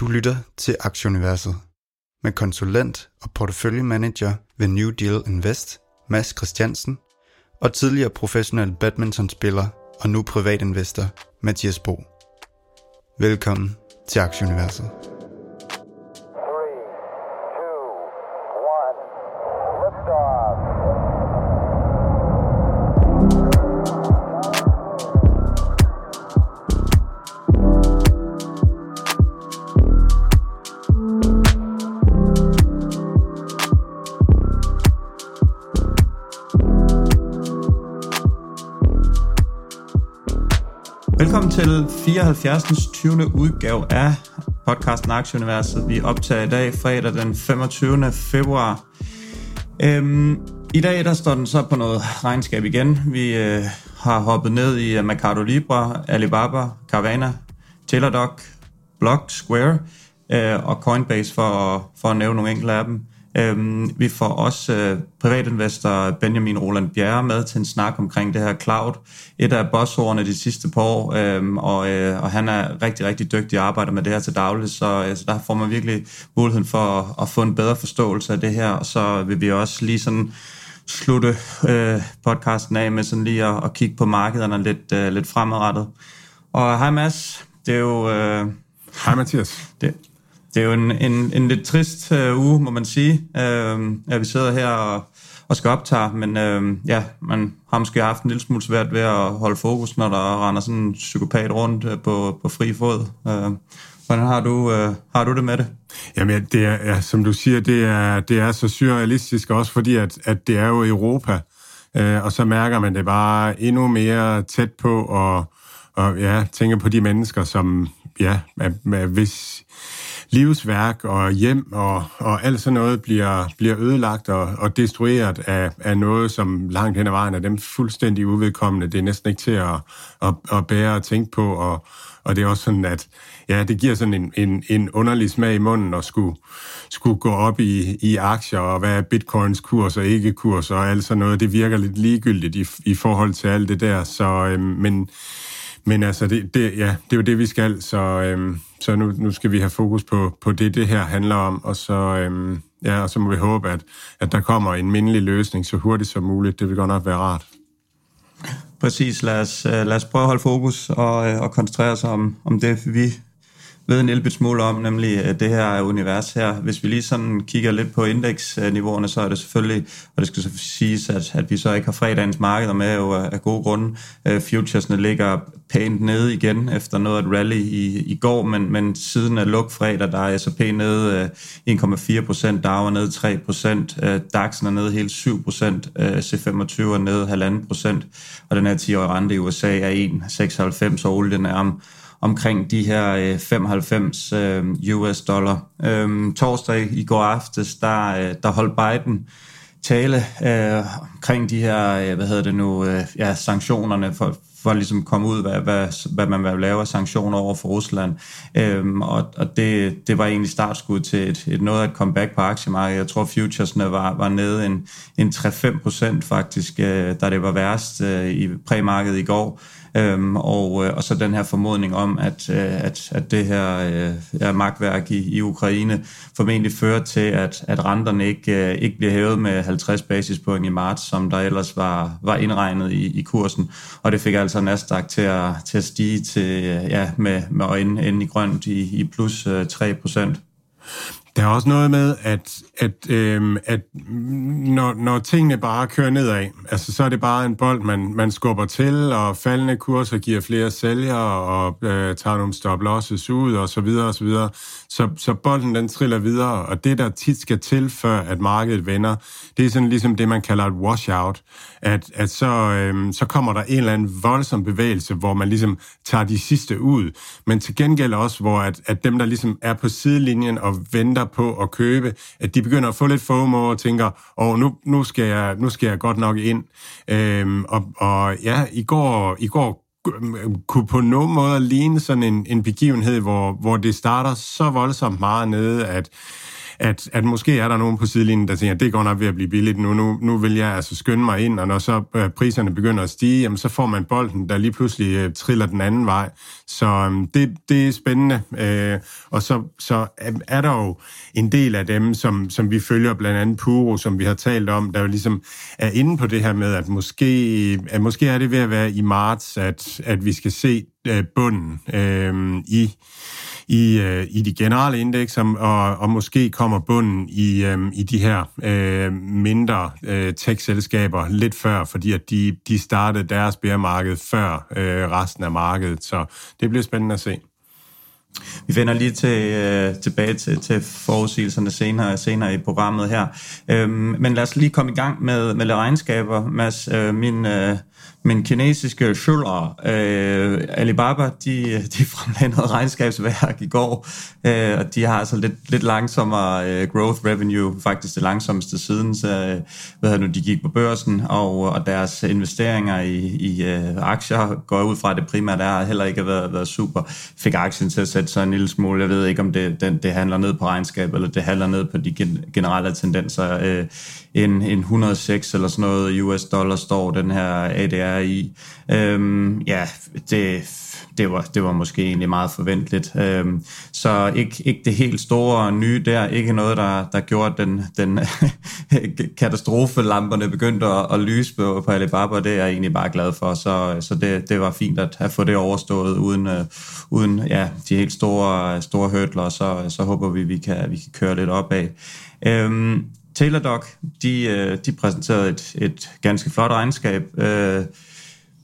Du lytter til Aktieuniverset med konsulent og porteføljemanager ved New Deal Invest, Mads Christiansen, og tidligere professionel badmintonspiller og nu privatinvestor, Mathias Bo. Velkommen til Aktieuniverset. 74. 20. udgave af podcasten Aktieuniverset. Vi optager i dag fredag den 25. februar. Øhm, I dag der står den så på noget regnskab igen. Vi øh, har hoppet ned i øh, Mercado Libre, Alibaba, Carvana, Teladoc, Block, Square øh, og Coinbase for, for at nævne nogle enkelte af dem. Øhm, vi får også øh, privatinvestor Benjamin Roland Bjerre med til en snak omkring det her cloud. Et af bossordene de sidste par år, øhm, og, øh, og han er rigtig, rigtig dygtig og arbejder med det her til daglig, så, øh, så der får man virkelig muligheden for at, at få en bedre forståelse af det her, og så vil vi også lige sådan slutte øh, podcasten af med sådan lige at, at kigge på markederne lidt, øh, lidt fremadrettet. Og hej Mads, det er jo... Øh, hej Mathias. Det, det er jo en, en, en lidt trist øh, uge, må man sige, øh, at vi sidder her og, og skal optage, men øh, ja, man har måske haft en lille smule svært ved at holde fokus, når der render sådan en psykopat rundt øh, på, på fri fod. Øh, hvordan har du, øh, har du det med det? Jamen, det er, ja, som du siger, det er, det er så surrealistisk også, fordi at, at det er jo Europa, øh, og så mærker man det bare endnu mere tæt på, og, og ja, tænker på de mennesker, som, ja, hvis livsværk og hjem og, og alt sådan noget bliver, bliver ødelagt og, og destrueret af, af noget, som langt hen ad vejen er dem fuldstændig uvedkommende. Det er næsten ikke til at, at, at bære og tænke på, og, og det er også sådan, at ja, det giver sådan en, en, en underlig smag i munden at skulle, skulle gå op i, i aktier, og hvad er bitcoins kurs og ikke kurs og alt sådan noget. Det virker lidt ligegyldigt i, i forhold til alt det der, så, øhm, men men altså, det, det, ja, det er jo det, vi skal, så, øhm, så nu, nu skal vi have fokus på, på det, det her handler om, og så, øhm, ja, og så må vi håbe, at, at der kommer en mindelig løsning så hurtigt som muligt. Det vil godt nok være rart. Præcis. Lad os, øh, lad os prøve at holde fokus og, øh, og koncentrere os om, om det, vi ved en lille smule om, nemlig øh, det her univers her. Hvis vi lige sådan kigger lidt på indeksniveauerne, så er det selvfølgelig, og det skal så siges, at, at vi så ikke har fredagens markeder med jo af gode grunde. Øh, futuresne ligger pænt nede igen efter noget af et rally i, i går, men, men siden af luk fredag, der er S&P nede øh, 1,4 procent, Dow er nede 3 procent, DAX'en er nede hele 7 procent, C25 er nede 1,5 procent, og den her 10-årige rente i USA er 1,96, og olien er om omkring de her øh, 95 øh, US dollar. Øhm, torsdag i går aftes, der, øh, der holdt Biden tale øh, omkring de her, øh, hvad hedder det nu, øh, ja, sanktionerne for, for ligesom at ligesom komme ud, hvad, hvad, hvad man vil lave af sanktioner over for Rusland. Øhm, og og det, det var egentlig startskud til et, et noget af et comeback på aktiemarkedet. Jeg tror, futuresne var, var nede en, en 3-5 procent faktisk, øh, da det var værst øh, i præmarkedet i går. Øhm, og, øh, og så den her formodning om, at, øh, at, at det her øh, ja, magtværk i, i Ukraine formentlig fører til, at, at renterne ikke, øh, ikke bliver hævet med 50 basispoint i marts, som der ellers var, var indregnet i, i kursen. Og det fik altså Nasdaq til at, til at stige til, øh, ja, med, med øjnene inde i grønt i, i plus øh, 3 procent. Der er også noget med, at, at, øhm, at når, når tingene bare kører nedad, altså så er det bare en bold, man, man skubber til, og faldende kurser giver flere sælgere, og øh, tager nogle stop losses ud, og så videre, og så videre. Så, så bolden den triller videre, og det der tit skal til, før at markedet vender, det er sådan ligesom det, man kalder et washout, at, at så, øhm, så kommer der en eller anden voldsom bevægelse, hvor man ligesom tager de sidste ud, men til gengæld også, hvor at, at dem, der ligesom er på sidelinjen og venter på at købe, at de begynder at få lidt FOMO og tænker, åh, oh, nu, nu, skal jeg, nu skal jeg godt nok ind. Øhm, og, og ja, i går, i går øh, kunne på nogen måde ligne sådan en, en begivenhed, hvor, hvor det starter så voldsomt meget nede, at at, at måske er der nogen på sidelinjen, der tænker, at det går nok ved at blive billigt nu. Nu, nu vil jeg altså skynde mig ind, og når så øh, priserne begynder at stige, jamen, så får man bolden, der lige pludselig øh, triller den anden vej. Så øh, det, det er spændende. Øh, og så, så øh, er der jo en del af dem, som, som vi følger, blandt andet Puro, som vi har talt om, der jo ligesom er inde på det her med, at måske, øh, at måske er det ved at være i marts, at, at vi skal se øh, bunden øh, i i, øh, i de generelle indeks, og, og måske kommer bunden i, øh, i de her øh, mindre øh, tech-selskaber lidt før, fordi at de, de startede deres bæremarked før øh, resten af markedet. Så det bliver spændende at se. Vi vender lige til, øh, tilbage til, til forudsigelserne senere, senere i programmet her. Øhm, men lad os lige komme i gang med, med regnskaber. Mads, øh, min, øh, men kinesiske schuller, øh, Alibaba, de, de fremlagde noget regnskabsværk i går, øh, og de har altså lidt, lidt langsommere øh, growth revenue, faktisk det langsomste siden, så, øh, hvad nu, de gik på børsen, og, og deres investeringer i, i øh, aktier går ud fra, at det primært er heller ikke har været, været super. Fik aktien til at sætte sig en lille smule. Jeg ved ikke, om det, det, det handler ned på regnskab, eller det handler ned på de generelle tendenser. Øh, en, en 106 eller sådan noget US dollar står den her ADR i. Øhm, ja, det, det, var, det var måske egentlig meget forventeligt. Øhm, så ikke, ikke det helt store nye der, ikke noget, der, der gjorde, den, den katastrofelamperne begyndte at, at lyse på, på Alibaba, det er jeg egentlig bare glad for. Så, så det, det var fint at, at få det overstået uden, øh, uden ja, de helt store, store hurdler, så, så håber vi, vi kan, vi kan køre lidt opad. Øhm, Teladoc, de, øh, de præsenterede et, et ganske flot regnskab. Øh,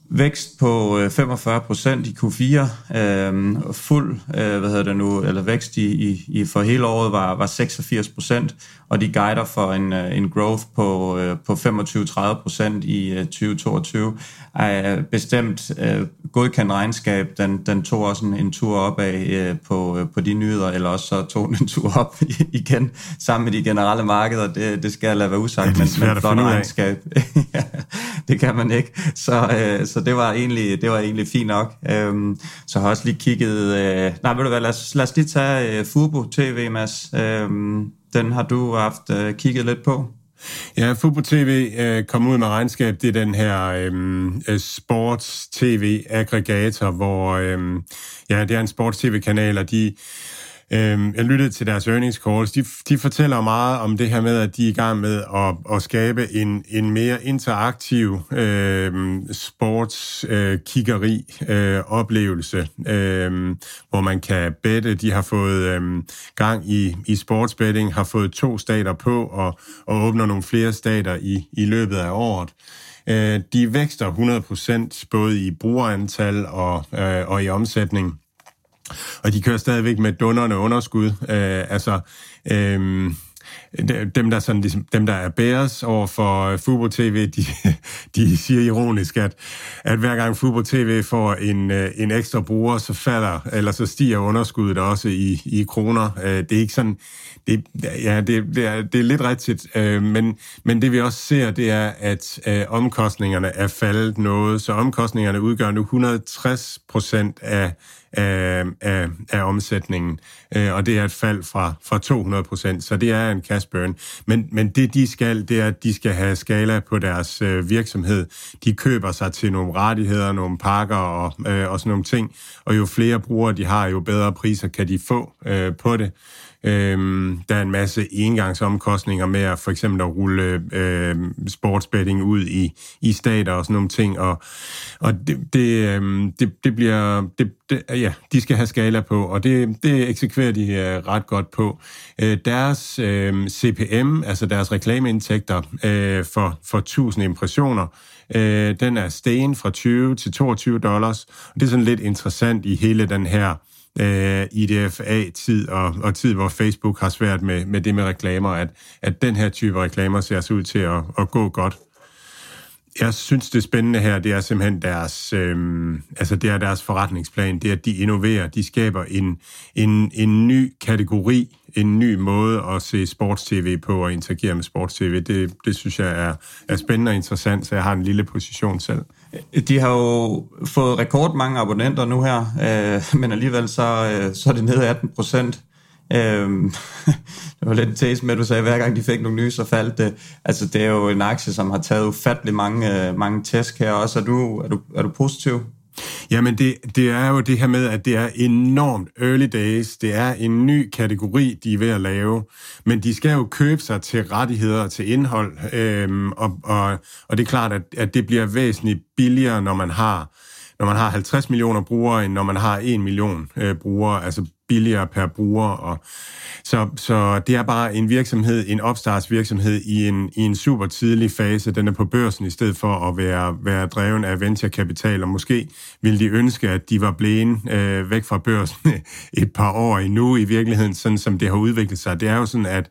vækst på øh, 45 procent i Q4, øh, fuld, øh, hvad hedder det nu, eller vækst i, i, for hele året var, var 86 procent, og de guider for en, øh, en growth på, øh, på 25-30 procent i 2022. Er bestemt øh, godkendt regnskab, den, den tog også en, en tur opad øh, på, øh, på de nyheder, eller også så tog den en tur op igen sammen med de generelle markeder. Det, det skal jeg lade være usagt, ja, men, men flot regnskab. det kan man ikke. Så, øh, så det var egentlig, det var egentlig fint nok. Øhm, så har jeg også lige kigget... Øh, nej, ved du hvad, lad os, lad os lige tage øh, Fubo TV, Mads. Øhm, den har du haft øh, kigget lidt på. Ja, Fubo TV øh, kom ud med regnskab. Det er den her øhm, øh, sports-tv-aggregator, hvor øh, ja, det er en sports-tv-kanal, og de Øh, jeg lyttede til deres earnings calls. De, de fortæller meget om det her med, at de er i gang med at, at skabe en, en mere interaktiv øh, sportskiggeri øh, oplevelse, øh, hvor man kan bette. De har fået øh, gang i, i sportsbetting, har fået to stater på og, og åbner nogle flere stater i, i løbet af året. Øh, de vækster 100% både i brugerantal og, øh, og i omsætning. Og de kører stadigvæk med dunderne underskud. Øh, altså, øh, dem, der, sådan, ligesom, dem, der er bæres over for øh, Fubo TV, de, de siger ironisk, at, at hver gang Fubo TV får en, øh, en ekstra bruger, så falder, eller så stiger underskuddet også i, i kroner. Øh, det er ikke sådan, det, ja, det, det, er, det er lidt rigtigt, øh, men, men det vi også ser, det er, at omkostningerne er faldet noget, så omkostningerne udgør nu 160 procent af af, af, af omsætningen, øh, og det er et fald fra, fra 200 procent, så det er en cash burn. Men, men det de skal, det er, at de skal have skala på deres øh, virksomhed. De køber sig til nogle rettigheder, nogle pakker og, øh, og sådan nogle ting, og jo flere brugere de har, jo bedre priser kan de få øh, på det. Øhm, der er en masse engangsomkostninger med at for eksempel at rulle øh, sportsbetting ud i, i stater og sådan nogle ting, og, og det, det, øh, det, det bliver, det, det, ja, de skal have skala på, og det, det eksekverer de øh, ret godt på. Øh, deres øh, CPM, altså deres reklameindtægter øh, for, for 1000 impressioner, øh, den er stegen fra 20 til 22 dollars, og det er sådan lidt interessant i hele den her øh, IDFA-tid og, og tid, hvor Facebook har svært med, med det med reklamer, at, at den her type reklamer ser sig ud til at, at gå godt. Jeg synes, det spændende her, det er simpelthen deres, øh, altså det er deres forretningsplan, det er, at de innoverer, de skaber en, en, en ny kategori, en ny måde at se sports-tv på og interagere med sports-tv. Det, det synes jeg er, er spændende og interessant, så jeg har en lille position selv. De har jo fået rekordmange abonnenter nu her, øh, men alligevel så, øh, så er det nede 18 procent Øhm, det var lidt en tese med, at du sagde, at hver gang de fik nogle nye, så faldt det. Altså, det er jo en aktie, som har taget ufattelig mange, øh, mange tæsk her også. Er du, er du, er du positiv? Jamen, det, det er jo det her med, at det er enormt early days. Det er en ny kategori, de er ved at lave. Men de skal jo købe sig til rettigheder og til indhold. Øhm, og, og, og det er klart, at, at det bliver væsentligt billigere, når man har når man har 50 millioner brugere, end når man har 1 million øh, brugere, altså billigere per bruger. Og, så, så det er bare en virksomhed, en opstartsvirksomhed i en, i en super tidlig fase. Den er på børsen i stedet for at være, være dreven af venturekapital, og måske ville de ønske, at de var blevet øh, væk fra børsen et par år endnu i virkeligheden, sådan som det har udviklet sig. Det er jo sådan, at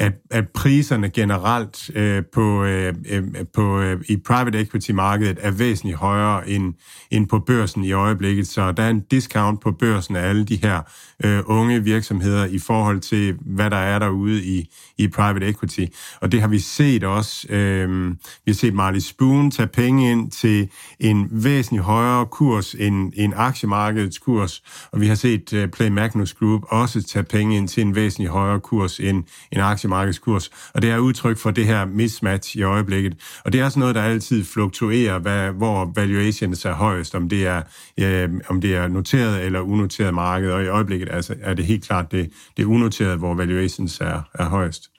at, at priserne generelt øh, på, øh, øh på, øh, i private equity-markedet er væsentligt højere end, end på børsen i øjeblikket. Så der er en discount på børsen af alle de her øh, unge virksomheder i forhold til, hvad der er derude i, i private equity. Og det har vi set også. Øh, vi har set Marley Spoon tage penge ind til en væsentligt højere kurs end, end aktiemarkedets kurs, og vi har set øh, Play Magnus Group også tage penge ind til en væsentligt højere kurs end, end aktiemarkedskurs. Og det er udtryk for det her mismatch i øjeblikket. Og det er sådan noget, der altid fluktuerer, hvad, hvor valuations er højest, om det er, øh, om det er noteret eller unoteret marked. Og i øjeblikket altså, er det helt klart det, det unoterede, hvor valuations er, er højst.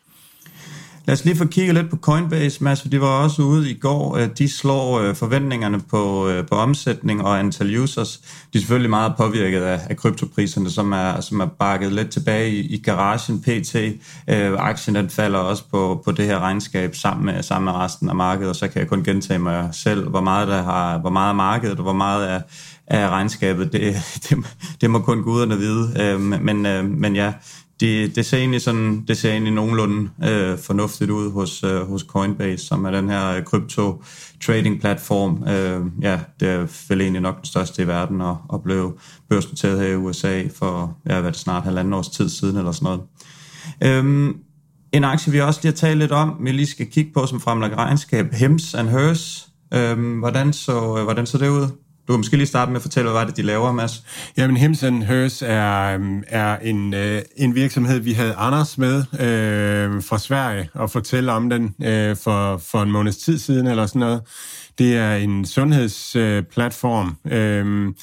Lad os lige få kigget lidt på Coinbase, Mads, for de var også ude i går. Øh, de slår øh, forventningerne på, øh, på omsætning og antal users. De er selvfølgelig meget påvirket af, af kryptopriserne, som er, som er bakket lidt tilbage i, i garagen pt. Øh, aktien den falder også på, på det her regnskab sammen med, sammen med resten af markedet, og så kan jeg kun gentage mig selv, hvor meget der har, hvor meget er markedet, og hvor meget er, af regnskabet. Det, det, det må kun guderne vide. Øh, men, øh, men ja, det, det ser egentlig sådan, det ser egentlig nogenlunde øh, fornuftigt ud hos, øh, hos Coinbase, som er den her øh, krypto trading platform. Øh, ja, det er vel egentlig nok den største i verden og, og blev børsnoteret her i USA for, ja, hvad det snart halvanden års tid siden eller sådan noget. Øh, en aktie, vi også lige har talt lidt om, vi lige skal kigge på, som fremlægger regnskab, Hems and Hers. Øh, hvordan, så, øh, hvordan så det ud? Du kan måske lige starte med at fortælle, hvad var det, de laver, Mads? Jamen, Hims Hers er, øhm, er en, øh, en virksomhed, vi havde Anders med øh, fra Sverige og fortælle om den øh, for, for en måneds tid siden eller sådan noget. Det er en sundhedsplatform, øh,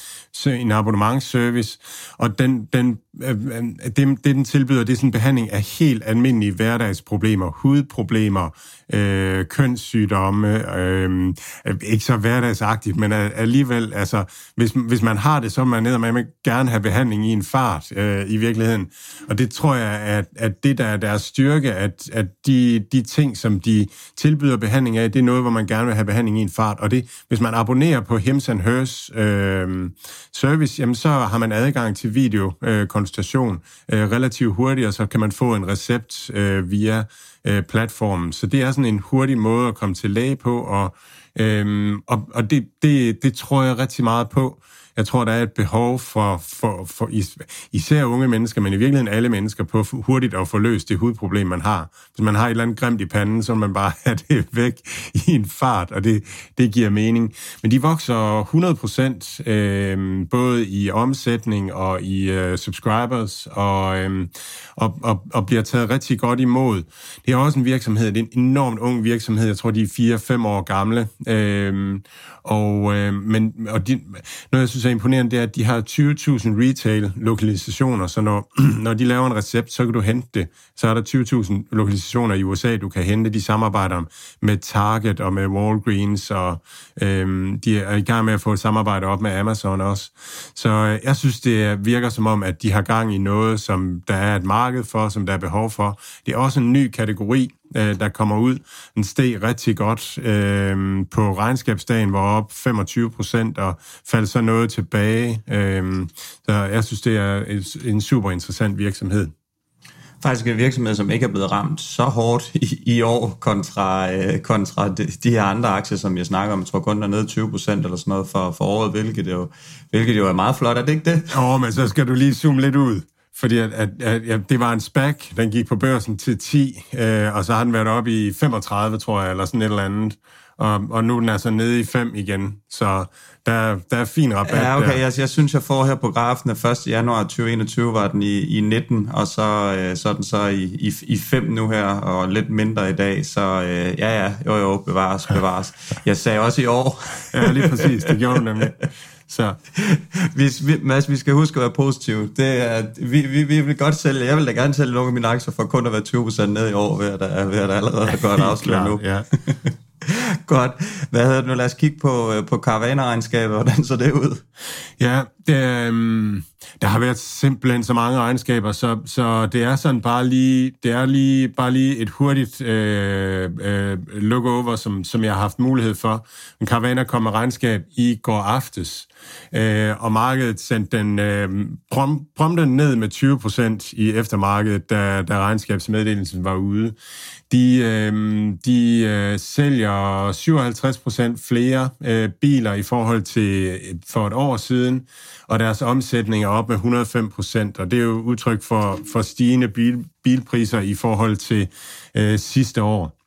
en abonnementsservice, og den, den, det, det, den tilbyder, det er sådan en behandling af helt almindelige hverdagsproblemer, hudproblemer, øh, kønssygdomme, øh, ikke så hverdagsagtigt, men alligevel, altså, hvis, hvis man har det, så man ned, man gerne have behandling i en fart øh, i virkeligheden. Og det tror jeg, at, at det der er deres styrke, at, at de, de ting, som de tilbyder behandling af, det er noget, hvor man gerne vil have behandling i en fart. Og det, hvis man abonnerer på Hims and Hers øh, service, jamen så har man adgang til video øh, øh, relativt hurtigt, og så kan man få en recept øh, via øh, platformen. Så det er sådan en hurtig måde at komme til læge på, og, øh, og, og det, det, det tror jeg rigtig meget på. Jeg tror, der er et behov for, for, for især unge mennesker, men i virkeligheden alle mennesker, på hurtigt at få løst det hudproblem, man har. Hvis man har et eller andet grimt i panden, så man bare have det væk i en fart, og det, det giver mening. Men de vokser 100 procent, øh, både i omsætning og i øh, subscribers, og, øh, og, og, og bliver taget rigtig godt imod. Det er også en virksomhed, det er en enormt ung virksomhed, jeg tror, de er 4-5 år gamle, øh, og, øh, men, og de, noget, jeg synes er imponerende, det er, at de har 20.000 retail-lokalisationer, så når, når de laver en recept, så kan du hente det. Så er der 20.000 lokalisationer i USA, du kan hente. De samarbejder med Target og med Walgreens, og øh, de er i gang med at få et samarbejde op med Amazon også. Så øh, jeg synes, det virker som om, at de har gang i noget, som der er et marked for, som der er behov for. Det er også en ny kategori, øh, der kommer ud. Den steg rigtig godt øh, på regnskabsdagen, var op 25 procent og faldt så noget tilbage. Øh, så jeg synes, det er en super interessant virksomhed faktisk en virksomhed, som ikke er blevet ramt så hårdt i, i år kontra, øh, kontra de, de her andre aktier, som jeg snakker om. Jeg tror kun, der er nede 20 procent eller sådan noget for, for året, hvilket jo, hvilket jo er meget flot. Er det ikke det? Åh, oh, men så skal du lige zoome lidt ud. fordi at, at, at, at det var en SPAC, den gik på børsen til 10, øh, og så har den været oppe i 35, tror jeg, eller sådan et eller andet. Og, og nu er den altså nede i 5 igen, så der, der er fin rabat Ja, okay, der. jeg, jeg synes, jeg får her på grafen, at 1. januar 2021 var den i, i 19, og så, øh, så er den så i, i, i 5 nu her, og lidt mindre i dag, så øh, ja, ja, jo, jo, bevares, bevares. Jeg sagde også i år. Ja, lige præcis, det gjorde du nemlig. Så vi, vi, Mads, vi skal huske at være positive. Det er, vi, vi, vi vil godt sælge, jeg vil da gerne sælge nogle af mine aktier for kun at være 20% ned i år, ved at der, ved at der allerede har godt afsløre nu. ja. Godt. Hvad hedder det nu? Lad os kigge på, øh, på karavaneregnskabet. Hvordan så det ud? Ja, det, øhm, der har været simpelthen så mange regnskaber, så, så det er sådan bare lige, det er lige, bare lige et hurtigt øh, øh, look-over, som, som jeg har haft mulighed for. En Caravana kom med regnskab i går aftes, øh, og markedet sendte den øh, prom, prompte ned med 20 procent i eftermarkedet, da, da regnskabsmeddelelsen var ude. De, øh, de øh, sælger 57 procent flere øh, biler i forhold til øh, for et år siden, og deres omsætning er op med 105 procent, og det er jo udtryk for, for stigende bil, bilpriser i forhold til øh, sidste år.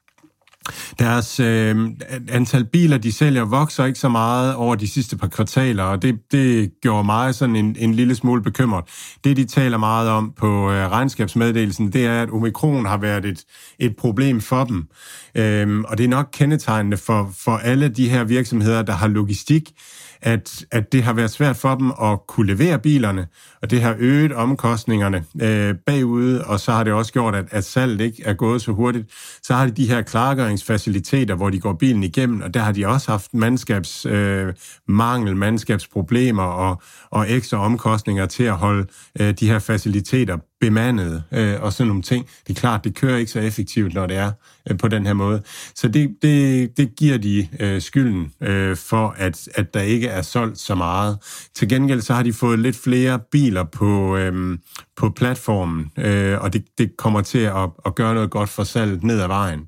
Deres øh, antal biler, de sælger, vokser ikke så meget over de sidste par kvartaler, og det, det gjorde mig sådan en, en lille smule bekymret. Det, de taler meget om på øh, regnskabsmeddelelsen, det er, at omikron har været et, et problem for dem. Øh, og det er nok kendetegnende for, for alle de her virksomheder, der har logistik, at, at det har været svært for dem at kunne levere bilerne, og det har øget omkostningerne øh, bagude, og så har det også gjort, at, at salget ikke er gået så hurtigt. Så har de de her klargøringsfaciliteter, hvor de går bilen igennem, og der har de også haft mandskabsmangel, øh, mandskabsproblemer og, og ekstra omkostninger til at holde øh, de her faciliteter bemandet øh, og sådan nogle ting. Det er klart, det kører ikke så effektivt, når det er øh, på den her måde. Så det, det, det giver de øh, skylden øh, for, at, at der ikke er solgt så meget. Til gengæld så har de fået lidt flere biler på, øh, på platformen, øh, og det, det kommer til at, at gøre noget godt for salget ned ad vejen.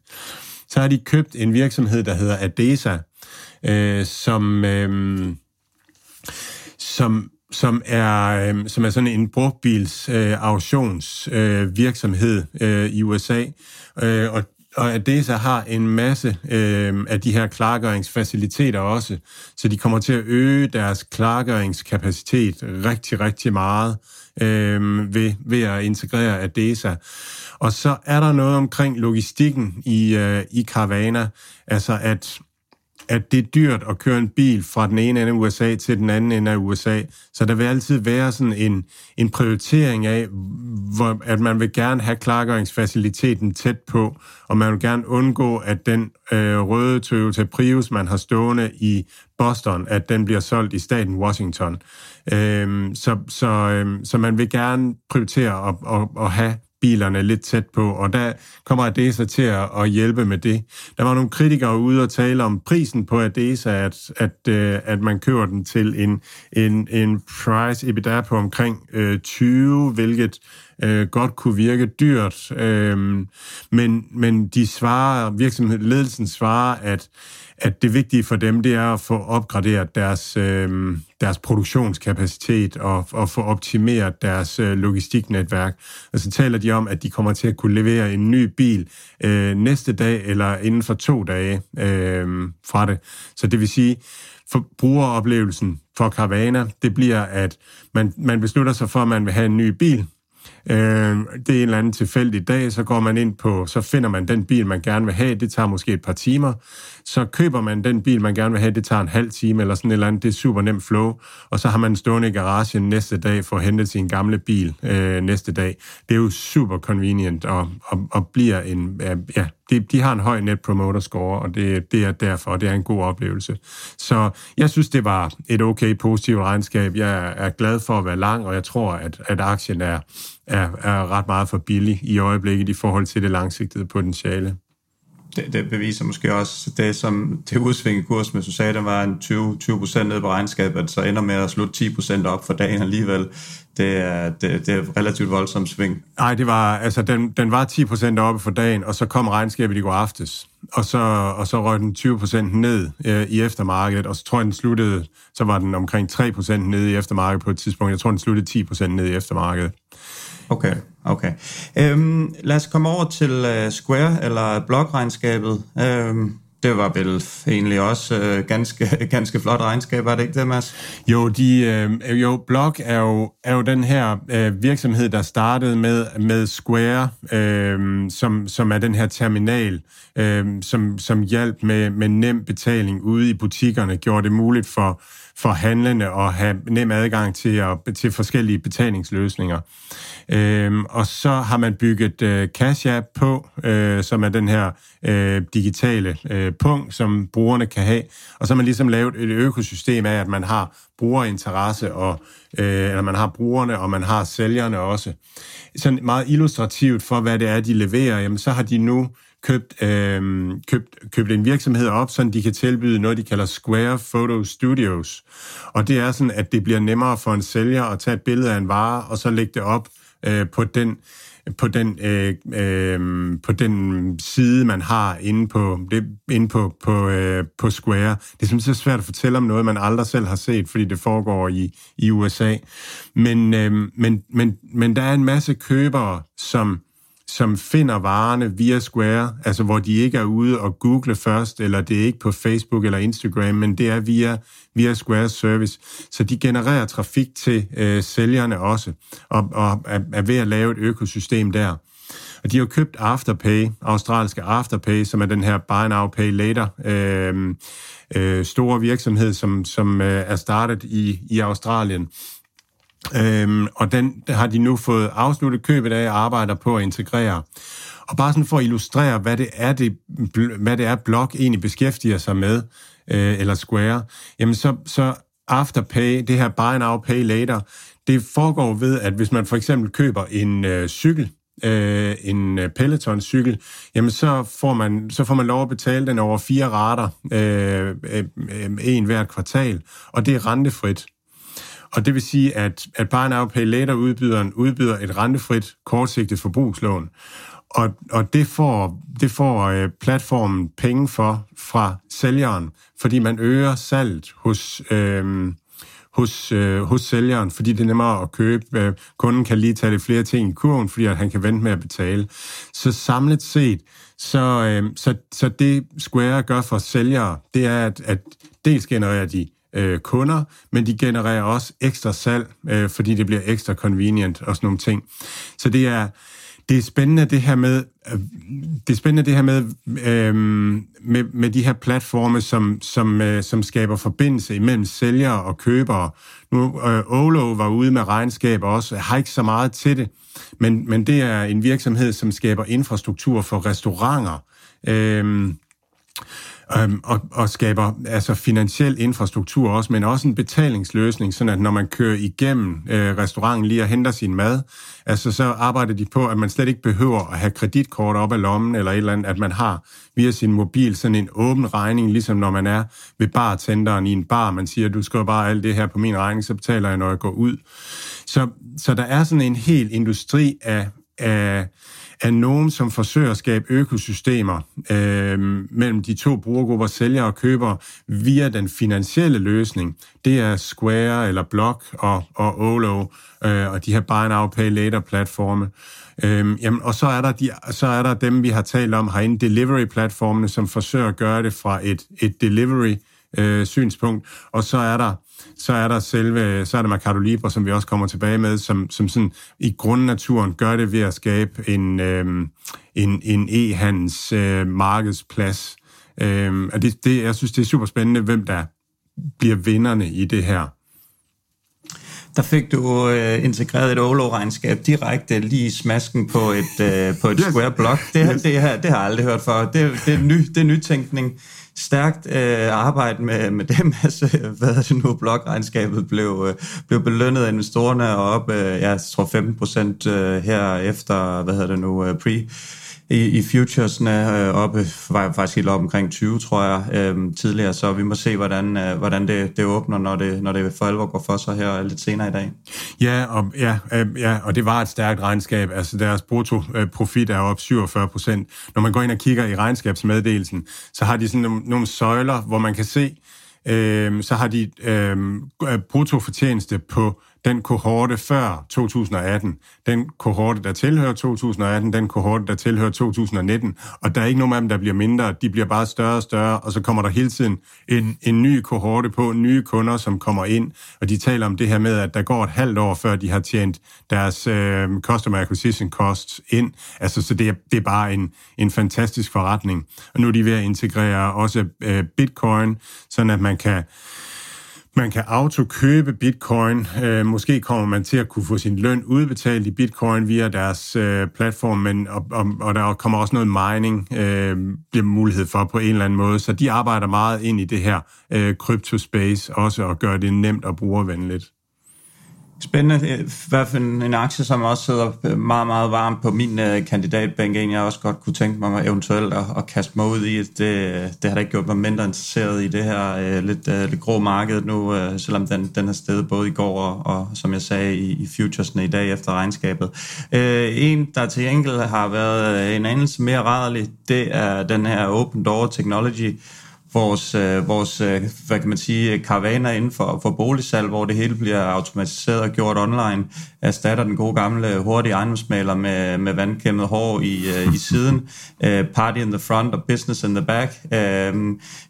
Så har de købt en virksomhed, der hedder Adesa, øh, som... Øh, som som er, øh, som er sådan en brugtbils øh, auktionsvirksomhed øh, virksomhed, øh, i USA. Øh, og og Adesa har en masse øh, af de her klargøringsfaciliteter også, så de kommer til at øge deres klargøringskapacitet rigtig, rigtig meget øh, ved, ved at integrere Adesa. Og så er der noget omkring logistikken i, øh, i Carvana, altså at at det er dyrt at køre en bil fra den ene ende af USA til den anden ende af USA. Så der vil altid være sådan en, en prioritering af, hvor, at man vil gerne have klargøringsfaciliteten tæt på, og man vil gerne undgå, at den øh, røde Toyota Prius, man har stående i Boston, at den bliver solgt i staten Washington. Øhm, så, så, øhm, så man vil gerne prioritere at, at, at have bilerne lidt tæt på, og der kommer Adesa til at, at hjælpe med det. Der var nogle kritikere ude og tale om prisen på Adesa, at, at, øh, at man køber den til en, en, en price EBITDA på omkring øh, 20, hvilket øh, godt kunne virke dyrt. Øh, men, men de svarer, virksomhedsledelsen svarer, at at det vigtige for dem, det er at få opgraderet deres, øh, deres produktionskapacitet og, og få optimeret deres øh, logistiknetværk. Og så taler de om, at de kommer til at kunne levere en ny bil øh, næste dag eller inden for to dage øh, fra det. Så det vil sige, for brugeroplevelsen for Carvana, det bliver, at man, man beslutter sig for, at man vil have en ny bil, Øh, det er en eller anden tilfældig dag, så går man ind på, så finder man den bil, man gerne vil have. Det tager måske et par timer. Så køber man den bil, man gerne vil have. Det tager en halv time eller sådan et eller andet. Det er super nemt flow. Og så har man stående i garagen næste dag for at hente sin gamle bil øh, næste dag. Det er jo super convenient og, og, og bliver en... Ja, de, de har en høj net promoter score, og det, det er derfor, det er en god oplevelse. Så jeg synes, det var et okay positivt regnskab. Jeg er glad for at være lang, og jeg tror, at, at aktien er, er, er ret meget for billig i øjeblikket i forhold til det langsigtede potentiale det, det beviser måske også det, som det udsving kurs med sagde, der var en 20, 20 ned på regnskabet, så ender med at slutte 10% op for dagen alligevel. Det er, det, det er relativt voldsomt sving. Nej, det var, altså, den, den var 10% oppe for dagen, og så kom regnskabet i går aftes, og så, og så røg den 20% ned øh, i eftermarkedet, og så tror jeg, den sluttede, så var den omkring 3% nede i eftermarkedet på et tidspunkt. Jeg tror, den sluttede 10% ned i eftermarkedet. Okay, okay. Øhm, lad os komme over til uh, Square, eller blokregnskabet. Øhm, det var vel egentlig også øh, ganske, ganske flot regnskab, var det ikke det, Mads? Jo, de, øh, jo Block er jo, er jo den her øh, virksomhed, der startede med, med Square, øh, som, som er den her terminal, øh, som, som hjalp med, med nem betaling ude i butikkerne, gjorde det muligt for, for handlende at have nem adgang til, at, til forskellige betalingsløsninger. Øhm, og så har man bygget øh, Cash App på, øh, som er den her øh, digitale øh, punkt, som brugerne kan have. Og så har man ligesom lavet et økosystem af, at man har brugerinteresse, og, øh, eller man har brugerne, og man har sælgerne også. Sådan meget illustrativt for, hvad det er, de leverer, jamen så har de nu købt, øh, købt, købt en virksomhed op, så de kan tilbyde noget, de kalder Square Photo Studios. Og det er sådan, at det bliver nemmere for en sælger at tage et billede af en vare, og så lægge det op øh, på den på den, øh, øh, på den side, man har inde på, det, inde på, på, øh, på Square. Det er simpelthen svært at fortælle om noget, man aldrig selv har set, fordi det foregår i, i USA. Men, øh, men, men, men der er en masse købere, som som finder varerne via Square, altså hvor de ikke er ude og google først, eller det er ikke på Facebook eller Instagram, men det er via, via Square Service. Så de genererer trafik til øh, sælgerne også, og, og er, er ved at lave et økosystem der. Og de har købt Afterpay, australske Afterpay, som er den her Buy Now, Pay Later øh, øh, store virksomhed, som, som øh, er startet i, i Australien. Øhm, og den har de nu fået afsluttet købet af og arbejder på at integrere. Og bare sådan for at illustrere, hvad det er, det, hvad det er Block egentlig beskæftiger sig med, øh, eller Square, jamen så, så Afterpay, det her Buy Now, Pay Later, det foregår ved, at hvis man for eksempel køber en øh, cykel, øh, en øh, Peloton-cykel, jamen så får, man, så får man lov at betale den over fire rater, øh, øh, øh, en hvert kvartal, og det er rentefrit. Og det vil sige, at, at Buy Now Pay Later udbyderen udbyder et rentefrit kortsigtet forbrugslån. Og, og det får, det får øh, platformen penge for fra sælgeren, fordi man øger salget hos, øh, hos, øh, hos sælgeren, fordi det er nemmere at købe. Øh, kunden kan lige tage lidt flere ting i kurven, fordi at han kan vente med at betale. Så samlet set, så, øh, så, så det Square gør for sælgere, det er, at, at dels genererer de øh, kunder, men de genererer også ekstra salg, øh, fordi det bliver ekstra convenient og sådan nogle ting. Så det er, det er spændende det her med, øh, det er spændende det her med, øh, med, med de her platforme, som, som, øh, som skaber forbindelse imellem sælgere og købere. Nu, øh, Olo var ude med regnskaber også, har ikke så meget til det, men, men det er en virksomhed, som skaber infrastruktur for restauranter. Øh, øhm, og, og skaber altså finansiel infrastruktur også, men også en betalingsløsning, sådan at når man kører igennem øh, restauranten lige og henter sin mad, altså så arbejder de på, at man slet ikke behøver at have kreditkort op af lommen eller et eller andet, at man har via sin mobil sådan en åben regning, ligesom når man er ved bartenderen i en bar, man siger, du skriver bare alt det her på min regning, så betaler jeg, når jeg går ud. Så, så der er sådan en hel industri af, af er nogen, som forsøger at skabe økosystemer øh, mellem de to brugergrupper, sælgere og købere, via den finansielle løsning. Det er Square eller Block og, og Olo øh, og de her Buy Now Pay Later platforme. Øh, jamen, og så er, der de, så er der dem, vi har talt om herinde, delivery-platformene, som forsøger at gøre det fra et, et delivery øh, synspunkt, og så er der så er der selve, så er der Mercado Libre, som vi også kommer tilbage med, som, som sådan i grundnaturen gør det ved at skabe en, øh, en, en e-handels øh, markedsplads. Øh, og det, det, jeg synes, det er super spændende, hvem der bliver vinderne i det her. Der fik du øh, integreret et Olo-regnskab direkte lige i smasken på et, øh, på et yes. square block. Det, yes. det, her, det har jeg aldrig hørt før. Det, det, er, ny, det er nytænkning stærkt øh, arbejde med, med dem. Altså, hvad er det nu, blokregnskabet blev, øh, blev belønnet af investorerne og op, øh, jeg tror 15 procent øh, her efter, hvad hedder det nu, øh, pre i, i futuresne øh, oppe, var faktisk helt op omkring 20, tror jeg, øh, tidligere, så vi må se, hvordan, øh, hvordan det, det åbner, når det, når det for alvor går for sig her lidt senere i dag. Ja, og, ja, øh, ja, og det var et stærkt regnskab. Altså deres bruttoprofit øh, er op 47 procent. Når man går ind og kigger i regnskabsmeddelelsen, så har de sådan nogle, nogle søjler, hvor man kan se, øh, så har de øh, bruttofortjeneste på den kohorte før 2018, den kohorte, der tilhører 2018, den kohorte, der tilhører 2019, og der er ikke nogen af dem, der bliver mindre, de bliver bare større og større, og så kommer der hele tiden en, en ny kohorte på, nye kunder, som kommer ind, og de taler om det her med, at der går et halvt år, før de har tjent deres øh, customer acquisition costs ind, altså så det er, det er bare en, en fantastisk forretning, og nu er de ved at integrere også øh, bitcoin, sådan at man kan man kan autokøbe bitcoin. Øh, måske kommer man til at kunne få sin løn udbetalt i bitcoin via deres øh, platform, men, og, og, og der kommer også noget mining, øh, bliver mulighed for på en eller anden måde. Så de arbejder meget ind i det her øh, crypto-space også og gør det nemt og brugervenligt. Spændende. Øh, I hvert fald en aktie, som også sidder øh, meget, meget varmt på min uh, kandidatbænk. En, jeg også godt kunne tænke mig eventuelt at, at kaste mig ud i. Det, det har da ikke gjort mig mindre interesseret i det her uh, lidt, lidt grå marked nu, uh, selvom den, den er stedet både i går og, og som jeg sagde, i, i futuresne i dag efter regnskabet. Uh, en, der til enkelt har været en anelse mere rædderlig, det er den her Open Door Technology, vores, øh, vores øh, hvad kan man sige, karavaner inden for, for boligsalg, hvor det hele bliver automatiseret og gjort online, erstatter den gode gamle hurtige ejendomsmaler med, med vandkæmmet hår i, øh, i siden. Øh, party in the front og business in the back. Øh,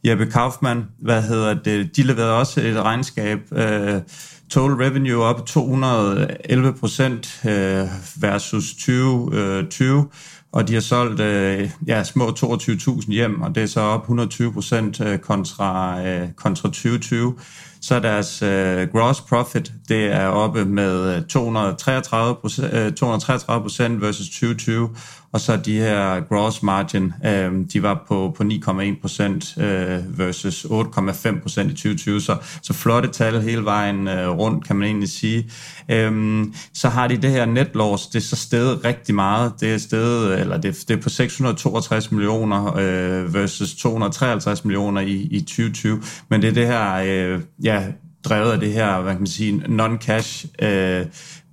Jeppe Kaufmann, hvad hedder det, de leverede også et regnskab, øh, total revenue op 211 procent øh, versus 2020. Øh, og de har solgt øh, ja, små 22.000 hjem, og det er så op 120 procent øh, kontra, øh, kontra 2020. Så deres øh, gross profit, det er oppe med øh, 233 procent, øh, 233 procent versus 2020, og så de her gross margin, øh, de var på, på 9,1 procent øh, versus 8,5 procent i 2020. Så, så flotte tal hele vejen øh, rundt, kan man egentlig sige. Øh, så har de det her net loss, det er så steget rigtig meget. Det er steget, eller det, det er på 662 millioner øh, versus 253 millioner i, i 2020. Men det er det her, øh, ja, drevet af det her, hvad kan man sige, non-cash øh,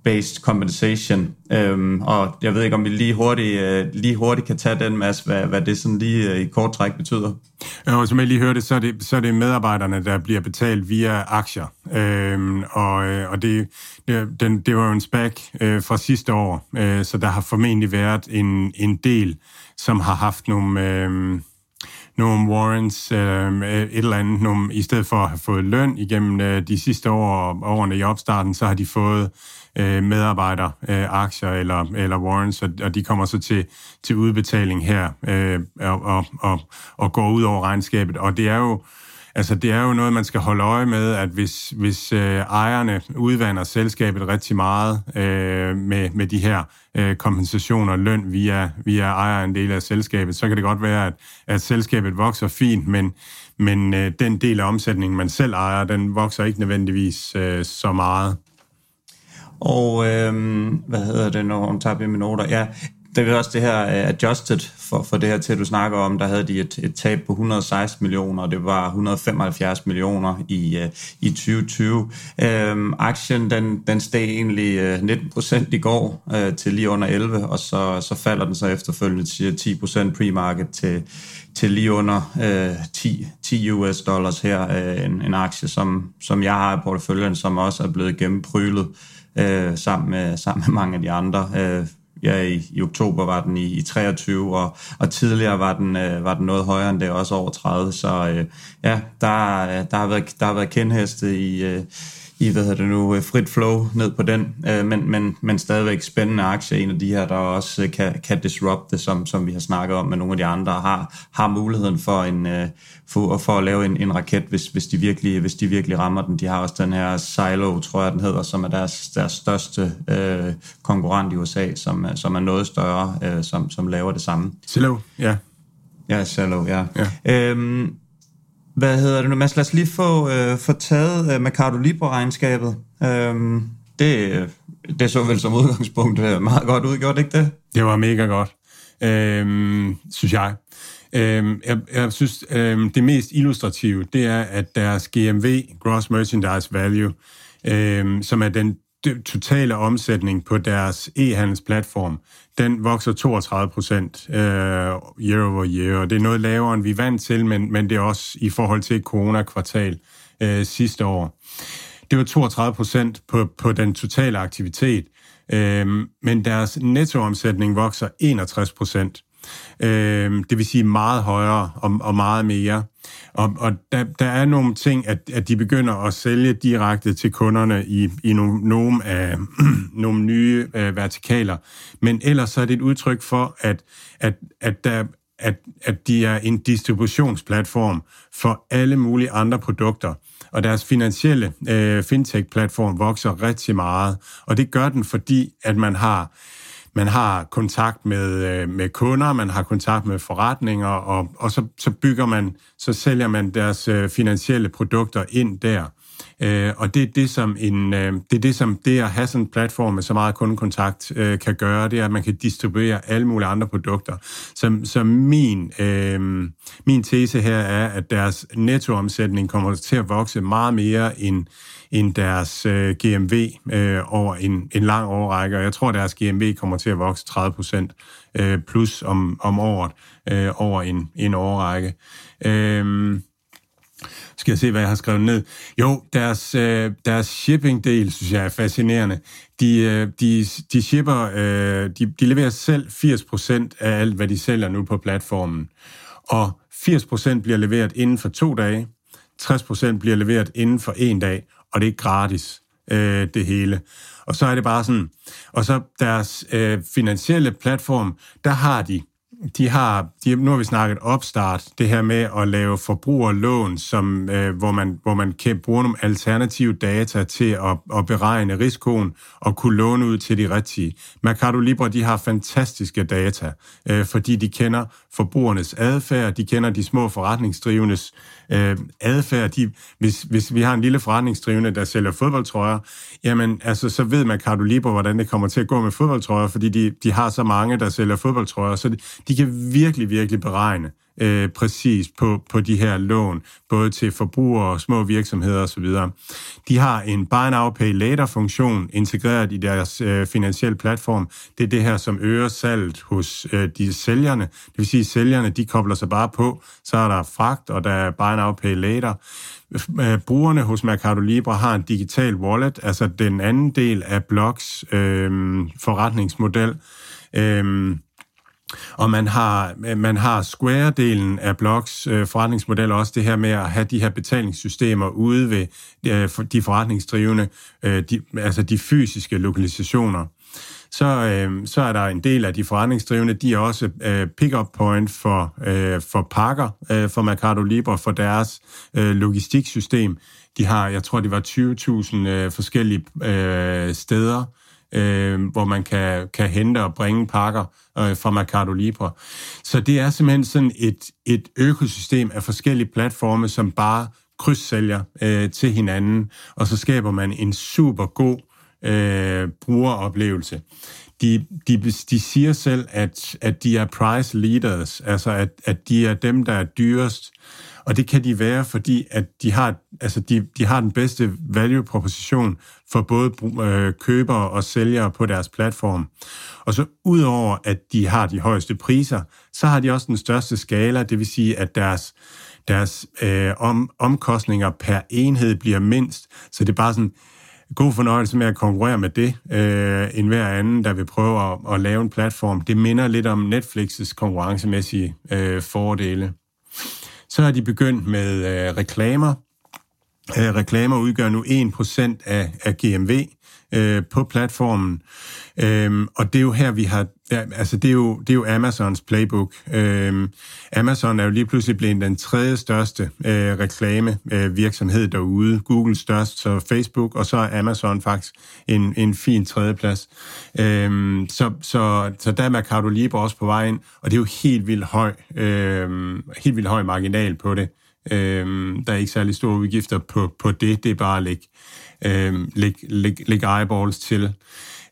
based compensation. Øhm, og jeg ved ikke, om vi lige hurtigt, øh, lige hurtigt kan tage den masse, hvad, hvad det sådan lige øh, i kort træk betyder. Ja, og som jeg lige hørte, så er, det, så er det medarbejderne, der bliver betalt via aktier. Øhm, og øh, og det, det, den, det var jo en spæk øh, fra sidste år, øh, så der har formentlig været en, en del, som har haft nogle... Øh, nogle warrants, øhm, øh, et eller andet, nogle, i stedet for at have fået løn igennem øh, de sidste år, årene i opstarten, så har de fået øh, medarbejderaktier øh, eller, eller warrants, og, og de kommer så til, til udbetaling her øh, og, og, og, og går ud over regnskabet. Og det er jo Altså, det er jo noget, man skal holde øje med, at hvis, hvis øh, ejerne udvander selskabet rigtig meget øh, med, med de her øh, kompensationer og løn via, via ejerandel af selskabet, så kan det godt være, at, at selskabet vokser fint, men, men øh, den del af omsætningen, man selv ejer, den vokser ikke nødvendigvis øh, så meget. Og øh, hvad hedder det, når hun tager mine noter? Ja, det er også det her uh, adjusted for, for det her til, du snakker om, der havde de et, et tab på 116 millioner, og det var 175 millioner i, uh, i 2020. Um, øhm, aktien, den, den steg egentlig øh, uh, 19 procent i går uh, til lige under 11, og så, så falder den så efterfølgende til 10 procent pre-market til, til lige under uh, 10, 10 US dollars her. Uh, en, en aktie, som, som jeg har i porteføljen, som også er blevet gennemprylet øh, sammen, med, sammen med mange af de andre. Øh, ja, i, i oktober var den i, i 23, og, og tidligere var den, øh, var den noget højere end det, også over 30. Så øh, ja, der, øh, der, har været, der har været kendheste i, øh, i hvad hedder det nu, øh, frit flow ned på den, øh, men, men, men stadigvæk spændende aktie, en af de her, der også øh, kan, kan disrupte, som, som vi har snakket om med nogle af de andre, har, har muligheden for, en, for, for at lave en, en raket, hvis, hvis, de virkelig, hvis de virkelig rammer den. De har også den her Silo, tror jeg den hedder, som er deres, deres største øh, konkurrent i USA, som, som er noget større, øh, som, som laver det samme. Silo, ja. Ja, Silo, ja. ja. Øhm, hvad hedder det nu, Mads? Lad os lige få, øh, få taget øh, Mercado Libre-regnskabet. Øhm, det, det så vel som udgangspunkt øh, meget godt ud, gjorde det ikke det? Det var mega godt, øhm, synes jeg. Øhm, jeg, jeg synes, øhm, det mest illustrative, det er, at deres GMV, Gross Merchandise Value, øhm, som er den totale omsætning på deres e-handelsplatform, den vokser 32 procent øh, year over year, og det er noget lavere, end vi er vant til, men, men det er også i forhold til corona-kvartal øh, sidste år. det var 32 procent på, på den totale aktivitet. Øh, men deres nettoomsætning vokser 61 procent. Øh, det vil sige meget højere og, og meget mere. Og, og der, der er nogle ting, at, at de begynder at sælge direkte til kunderne i, i nogle, nogle, af, nogle nye øh, vertikaler. Men ellers så er det et udtryk for, at, at, at der at, at de er en distributionsplatform for alle mulige andre produkter. Og deres finansielle øh, fintech-platform vokser rigtig meget. Og det gør den, fordi at man har man har kontakt med, øh, med kunder, man har kontakt med forretninger, og, og så, så bygger man, så sælger man deres øh, finansielle produkter ind der. Øh, og det er det, som en, øh, det er det, som det at have sådan en platform med så meget kundekontakt øh, kan gøre, det er, at man kan distribuere alle mulige andre produkter. Så, så min, øh, min tese her er, at deres nettoomsætning kommer til at vokse meget mere end, end deres øh, GMV øh, over en, en lang årrække, og jeg tror, at deres GMV kommer til at vokse 30 procent øh, plus om, om året øh, over en, en årrække. Øh, skal jeg se, hvad jeg har skrevet ned. Jo, deres, øh, deres shipping-del, synes jeg er fascinerende. De, øh, de, de shipper, øh, de, de leverer selv 80% af alt, hvad de sælger nu på platformen. Og 80% bliver leveret inden for to dage, 60% bliver leveret inden for en dag, og det er gratis, øh, det hele. Og så er det bare sådan, og så deres øh, finansielle platform, der har de de har, de, nu har vi snakket opstart, det her med at lave forbrugerlån, som, øh, hvor, man, hvor man kan bruge nogle alternative data til at, at beregne risikoen og kunne låne ud til de rigtige. Mercado Libre, de har fantastiske data, øh, fordi de kender forbrugernes adfærd, de kender de små forretningsdrivendes øh, adfærd. De, hvis, hvis vi har en lille forretningsdrivende, der sælger fodboldtrøjer, jamen altså, så ved Mercado Libre, hvordan det kommer til at gå med fodboldtrøjer, fordi de, de har så mange, der sælger fodboldtrøjer, så de, de kan virkelig, virkelig beregne øh, præcis på, på de her lån, både til forbrugere, små virksomheder osv. De har en buy now, pay later funktion integreret i deres øh, finansielle platform. Det er det her, som øger salget hos øh, de sælgerne. Det vil sige, at sælgerne de kobler sig bare på, så er der fragt, og der er buy now, pay later. Øh, brugerne hos Mercado Libre har en digital wallet, altså den anden del af Blocks øh, forretningsmodel. Øh, og man har, man har Square-delen af Blocks øh, forretningsmodel også det her med at have de her betalingssystemer ude ved øh, de forretningsdrivende, øh, de, altså de fysiske lokalisationer. Så, øh, så er der en del af de forretningsdrivende, de er også øh, pick-up point for, øh, for pakker øh, for Mercado Libre, for deres øh, logistiksystem. De har, jeg tror, det var 20.000 øh, forskellige øh, steder, øh, hvor man kan, kan hente og bringe pakker øh, fra Mercado Libre. Så det er simpelthen sådan et, et økosystem af forskellige platforme, som bare krydssælger øh, til hinanden, og så skaber man en super god øh, brugeroplevelse. De, de, de siger selv, at, at de er price leaders, altså at, at de er dem, der er dyrest. Og det kan de være, fordi at de har, altså de, de har den bedste value-proposition for både øh, købere og sælgere på deres platform. Og så udover at de har de højeste priser, så har de også den største skala, det vil sige, at deres, deres øh, om, omkostninger per enhed bliver mindst. Så det er bare sådan, god fornøjelse med at konkurrere med det, øh, end hver anden, der vil prøve at, at lave en platform. Det minder lidt om Netflix's konkurrencemæssige øh, fordele. Så har de begyndt med øh, reklamer. Øh, reklamer udgør nu 1% af, af GMV øh, på platformen. Øhm, og det er jo her, vi har... Ja, altså, det er, jo, det er jo Amazons playbook. Øhm, Amazon er jo lige pludselig blevet den tredje største øh, reklamevirksomhed øh, derude. Google størst, så Facebook, og så er Amazon faktisk en, en fin tredjeplads. Øhm, så, så, så der er Mercado Libre også på vej og det er jo helt vildt høj, øh, helt vildt høj marginal på det. Øhm, der er ikke særlig store udgifter på, på det. Det er bare at lægge, øh, lægge, lægge, lægge eyeballs til.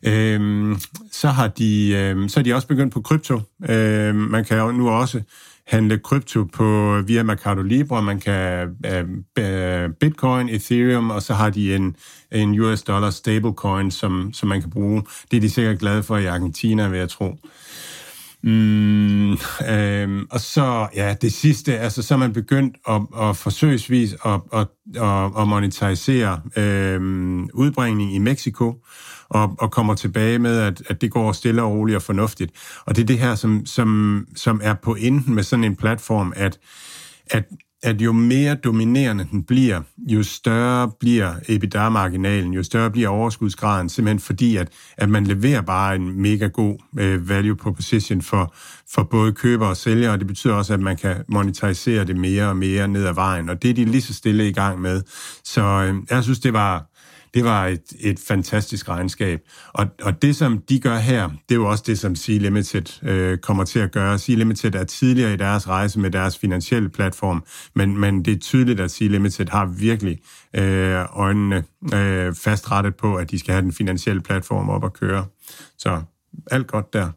Øhm, så, har de, øhm, så er de også begyndt på krypto. Øhm, man kan jo nu også handle krypto på via Mercado Libre. Man kan øh, Bitcoin, Ethereum, og så har de en, en US dollar stablecoin, som, som man kan bruge. Det er de sikkert glade for i Argentina, vil jeg tro. Mm, øh, og så, ja, det sidste, altså så er man begyndt at, at forsøgsvis at, at, at, at monetarisere øh, udbringning i Mexico, og, og kommer tilbage med, at, at det går stille og roligt og fornuftigt. Og det er det her, som, som, som er på enden med sådan en platform, at, at at jo mere dominerende den bliver, jo større bliver EBITDA-marginalen, jo større bliver overskudsgraden, simpelthen fordi, at, at man leverer bare en mega god øh, value proposition for, for både køber og sælger, og det betyder også, at man kan monetarisere det mere og mere ned ad vejen, og det er de lige så stille i gang med. Så øh, jeg synes, det var, det var et, et fantastisk regnskab. Og, og det, som de gør her, det er jo også det, som Sea Limited øh, kommer til at gøre. Sea Limited er tidligere i deres rejse med deres finansielle platform, men, men det er tydeligt, at Sea Limited har virkelig øh, øjnene øh, fastrettet på, at de skal have den finansielle platform op at køre. Så alt godt der.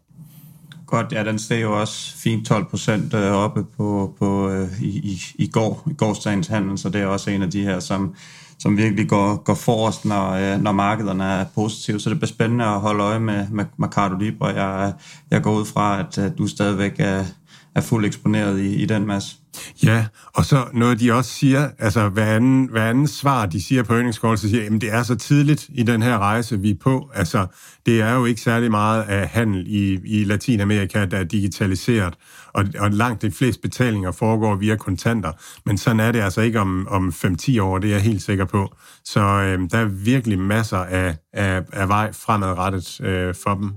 Godt, ja, den steg jo også fint 12 procent øh, oppe på, på, øh, i, i, i går, i gårsdagens handel, så det er også en af de her, som som virkelig går, går forrest, når, øh, når markederne er positive. Så det bliver spændende at holde øje med, med Mercado Libre. Jeg, jeg går ud fra, at du stadigvæk er, er fuldt eksponeret i, i den masse. Ja, og så noget, de også siger, altså hver anden, hver anden svar, de siger på earnings call, så siger, at det er så tidligt i den her rejse, vi er på. Altså, det er jo ikke særlig meget af handel i, i Latinamerika, der er digitaliseret, og, og langt de fleste betalinger foregår via kontanter. Men sådan er det altså ikke om, om 5-10 år, det er jeg helt sikker på. Så øh, der er virkelig masser af, af, af vej fremadrettet øh, for dem.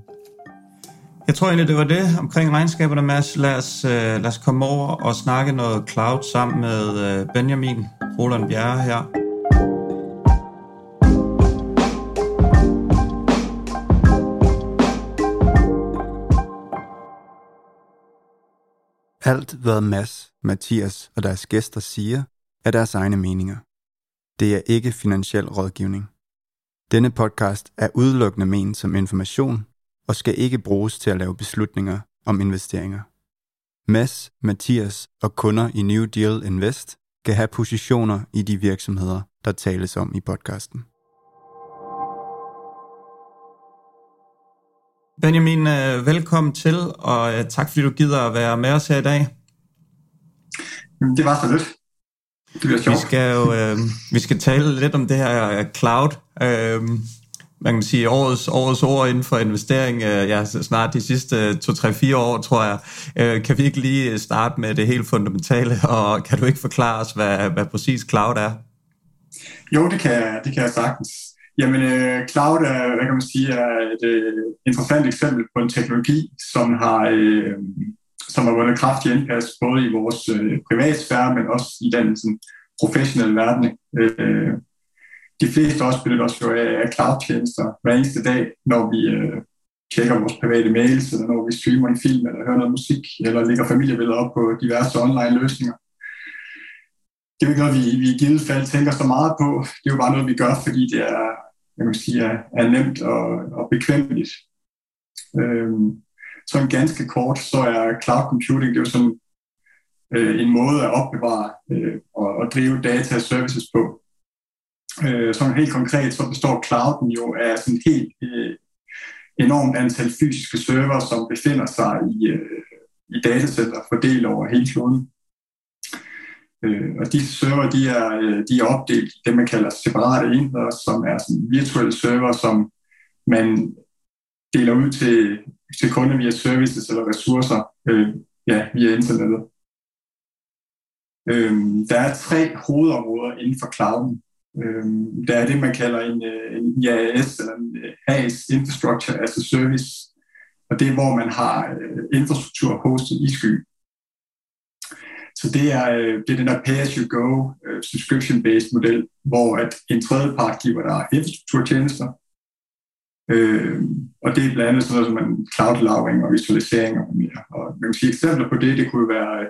Jeg tror egentlig, det var det omkring regnskaberne, Mads. Lad os, øh, lad os komme over og snakke noget cloud sammen med øh, Benjamin Roland Bjerre her. Alt, hvad Mads, Mathias og deres gæster siger, er deres egne meninger. Det er ikke finansiel rådgivning. Denne podcast er udelukkende ment som information og skal ikke bruges til at lave beslutninger om investeringer. Mads, Mathias og kunder i New Deal Invest kan have positioner i de virksomheder, der tales om i podcasten. Benjamin, øh, velkommen til, og øh, tak fordi du gider at være med os her i dag. Det var så lidt. Det bliver sjovt. Vi skal jo øh, vi skal tale lidt om det her cloud. Øh, man kan sige, årets, årets ord inden for investering, øh, ja, snart de sidste 2-3-4 år, tror jeg. Øh, kan vi ikke lige starte med det helt fundamentale, og kan du ikke forklare os, hvad, hvad præcis cloud er? Jo, det kan, det kan jeg sagtens. Jamen, øh, cloud er, hvad kan man sige, er et øh, interessant eksempel på en teknologi, som har, øh, som har vundet kraftig indpas både i vores øh, privatsfære, men også i den sådan, professionelle verden. Øh, de fleste også benytter os jo af cloud-tjenester hver eneste dag, når vi øh, tjekker vores private mails, eller når vi streamer en film, eller hører noget musik, eller lægger familiebilleder op på diverse online løsninger det er jo ikke noget, vi, vi i givet fald tænker så meget på. Det er jo bare noget, vi gør, fordi det er, jeg kan sige, er, er nemt og, og bekvemmeligt. Øhm, sådan ganske kort, så er cloud computing, det er jo sådan øh, en måde at opbevare øh, og, og drive data services på. Øh, så helt konkret, så består clouden jo af sådan helt øh, enormt antal fysiske server, som befinder sig i, øh, i datacenter fordelt over hele kloden. Øh, og de server, de er, øh, de er opdelt i det, man kalder separate enheder, som er sådan virtuelle server, som man deler ud til, til kunder via services eller ressourcer øh, ja, via internettet. Øh, der er tre hovedområder inden for clouden. Øh, der er det, man kalder en, øh, en IaaS, eller en øh, AS, Infrastructure as a Service, og det er, hvor man har infrastruktur hostet i sky. Så det er, øh, det er den der pay-as-you-go øh, subscription-based model, hvor at en tredje part giver dig infrastrukturtjenester, øh, og det er blandt andet sådan noget som en cloud lagring og visualisering og mere. Og man kan sige eksempler på det, det kunne være øh,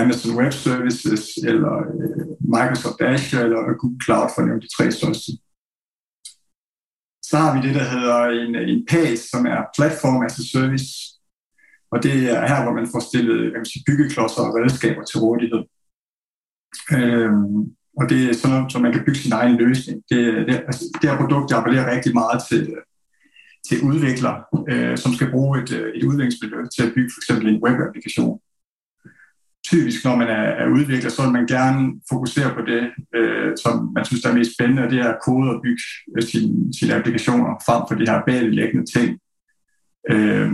Amazon Web Services, eller øh, Microsoft Azure, eller Google Cloud, for at nævne de tre største. Så har vi det, der hedder en, en PaaS, som er Platform as a Service, og det er her, hvor man får stillet kan man sige, byggeklodser og redskaber til rådighed. Øhm, og det er sådan noget, så man kan bygge sin egen løsning. Det, det, altså, det her produkt appellerer rigtig meget til, til udviklere, øh, som skal bruge et, øh, et udviklingsmiljø til at bygge for eksempel en webapplikation. Typisk, når man er, er udvikler, så vil man gerne fokusere på det, øh, som man synes der er mest spændende, og det er at kode og bygge øh, sine, sine applikationer frem for de her bagliggende ting, øh,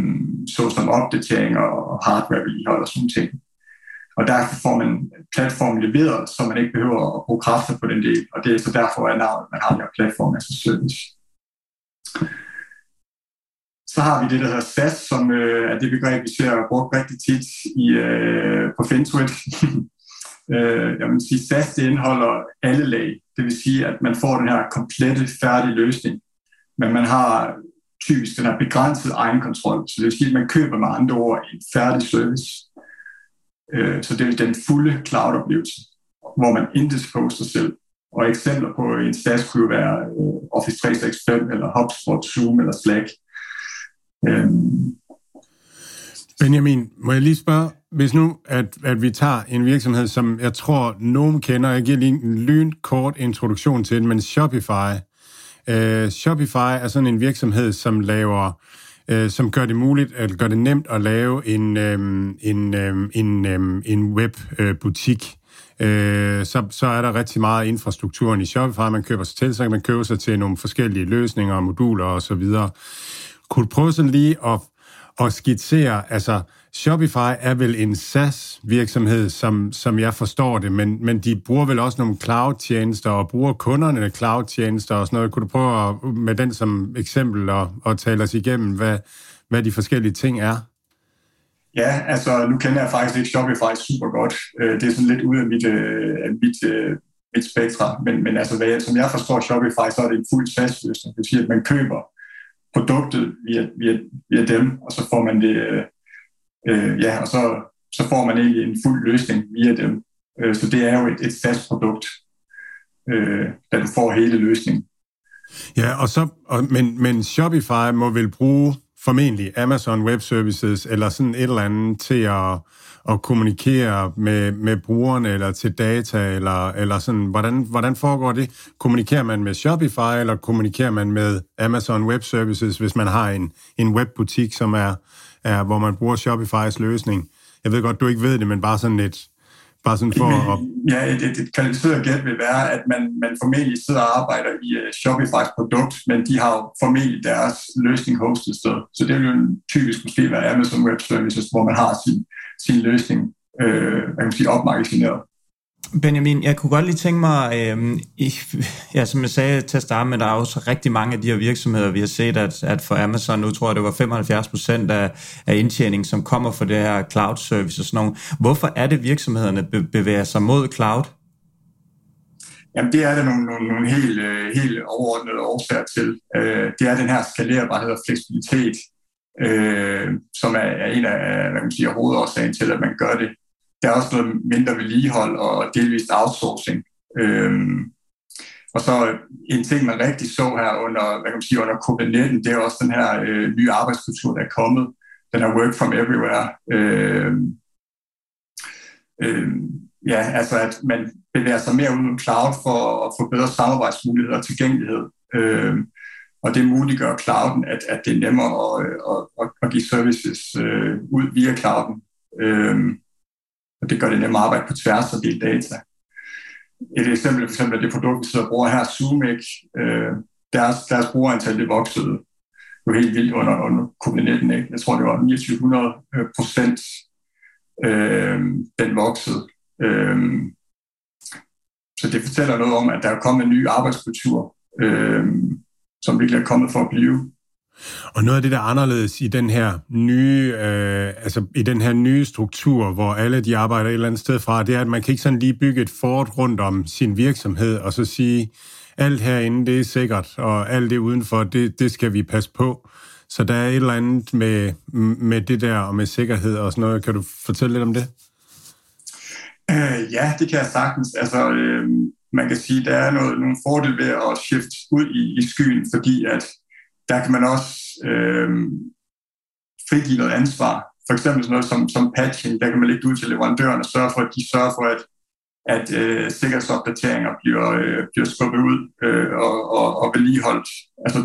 såsom opdateringer og hardware-vedligehold og sådan ting. Og derfor får man platformen leveret, så man ikke behøver at bruge kræfter på den del, og det er så derfor, at man har den her platform as a service. Så har vi det, der hedder SAS, som øh, er det begreb, vi ser brugt rigtig tit i, øh, på Fintuit. øh, jeg vil sige, SAS det indeholder alle lag. Det vil sige, at man får den her komplette, færdige løsning. Men man har typisk den her begrænset egenkontrol. Så det vil sige, at man køber med andre ord en færdig service. Øh, så det er den fulde cloud-oplevelse, hvor man indisposer sig selv. Og eksempler på en SaaS kunne være øh, Office 365 eller HubSpot, Zoom eller Slack. Øhm. Benjamin, må jeg lige spørge, hvis nu, at, at vi tager en virksomhed, som jeg tror, nogen kender, jeg giver lige en lynkort introduktion til den, men Shopify. Uh, Shopify er sådan en virksomhed, som laver, uh, som gør det muligt, at gør det nemt at lave en, um, en, um, en, um, en webbutik. Uh, så, så er der rigtig meget infrastrukturen i Shopify, man køber sig til, så kan man købe sig til nogle forskellige løsninger, moduler og så videre. Kunne du prøve sådan lige at, at skitsere, altså Shopify er vel en SaaS-virksomhed, som, som jeg forstår det, men, men de bruger vel også nogle cloud-tjenester og bruger kunderne cloud-tjenester og sådan noget. Kunne du prøve at, med den som eksempel at, at tale os igennem, hvad, hvad de forskellige ting er? Ja, altså nu kender jeg faktisk ikke Shopify super godt. Øh, det er sådan lidt ude af mit, øh, af mit, øh, mit spektra, men, men altså, hvad, som jeg forstår Shopify, så er det en fuld SaaS-løsning. Det vil sige, at man køber produktet via, via, via dem, og så får man det, øh, øh, ja, og så, så får man egentlig en fuld løsning via dem. Øh, så det er jo et, et fast produkt, øh, da du får hele løsningen. Ja, og så, og, men, men Shopify må vel bruge formentlig Amazon Web Services eller sådan et eller andet til at, at kommunikere med, med brugerne eller til data, eller, eller sådan, hvordan, hvordan foregår det? Kommunikerer man med Shopify, eller kommunikerer man med Amazon Web Services, hvis man har en, en webbutik, som er, er, hvor man bruger Shopifys løsning? Jeg ved godt, du ikke ved det, men bare sådan lidt, Bare sådan for at... Ja, et, et, et kvalificeret gæt vil være, at man, man formentlig sidder og arbejder i uh, Shopify's produkt, men de har jo formentlig deres løsning hostet sted. Så det vil jo typisk måske være Amazon Web Services, hvor man har sin, sin løsning øh, man kan sige, opmagasineret. Benjamin, jeg kunne godt lige tænke mig, øh, i, ja, som jeg sagde til at starte med, der er også rigtig mange af de her virksomheder, vi har set, at, at for Amazon, nu tror jeg, det var 75 procent af, af indtjening, som kommer fra det her cloud service og sådan noget. Hvorfor er det, virksomhederne be, bevæger sig mod cloud? Jamen, det er der nogle, nogle, nogle helt, øh, helt overordnede årsager til. Øh, det er den her skalerbarhed og fleksibilitet, øh, som er, er en af hvad man siger, hovedårsagen til, at man gør det. Der er også noget mindre vedligehold og delvist outsourcing. Øh, og så en ting, man rigtig så her under, hvad kan man sige, under covid-19, det er også den her øh, nye arbejdskultur, der er kommet. Den her work from everywhere. Øh, øh, ja, altså at man bevæger sig mere ud i cloud for at få bedre samarbejdsmuligheder og tilgængelighed. Øh, og det muliggør clouden, at, at det er nemmere at, at, at, at give services øh, ud via clouden. Øhm, og det gør det nemmere at arbejde på tværs og dele data. Et eksempel for eksempel det produkt, vi sidder og bruger her, Zoomik, øh, deres, deres brugerantal det voksede jo helt vildt under, under covid-19. Ikke? Jeg tror, det var 2900 procent, øh, den voksede. Øh, så det fortæller noget om, at der er kommet en ny arbejdskultur, øh, som virkelig er kommet for at blive. Og noget af det, der er anderledes i den her nye, øh, altså i den her nye struktur, hvor alle de arbejder et eller andet sted fra, det er, at man kan ikke sådan lige bygge et fort rundt om sin virksomhed, og så sige, alt herinde, det er sikkert, og alt det udenfor, det, det skal vi passe på. Så der er et eller andet med, med det der, og med sikkerhed og sådan noget. Kan du fortælle lidt om det? Øh, ja, det kan jeg sagtens. Altså, øh, man kan sige, der er noget, nogle fordele ved at skifte ud i, i skyen, fordi at der kan man også øh, frigive noget ansvar. For eksempel sådan noget som, som patching, der kan man lægge ud til leverandøren og sørge for, at de sørger for, at, at øh, sikkerhedsopdateringer bliver, øh, bliver skubbet ud øh, og, og, og vedligeholdt. Altså,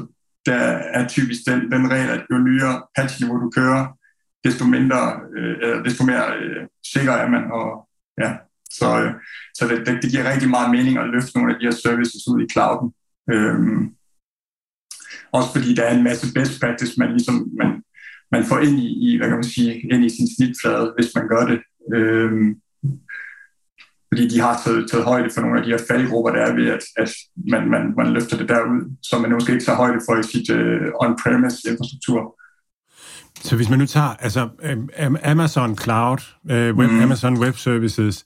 der er typisk den, den regel, at jo nyere patchniveau du kører, desto mindre, øh, desto mere øh, sikker er man. Og, ja, så øh, så det, det, det giver rigtig meget mening at løfte nogle af de her services ud i clouden. Øhm, også fordi der er en masse best practice, man ligesom man, man får ind i, i, hvad kan man sige, ind i sin snitflade, hvis man gør det. Øhm, fordi de har taget, taget højde for nogle af de her faldgrupper, der er ved, at, at man, man, man løfter det derud, som man måske ikke tager højde for i sit uh, on-premise infrastruktur. Så hvis man nu tager altså, Amazon Cloud, uh, web, mm. Amazon Web Services,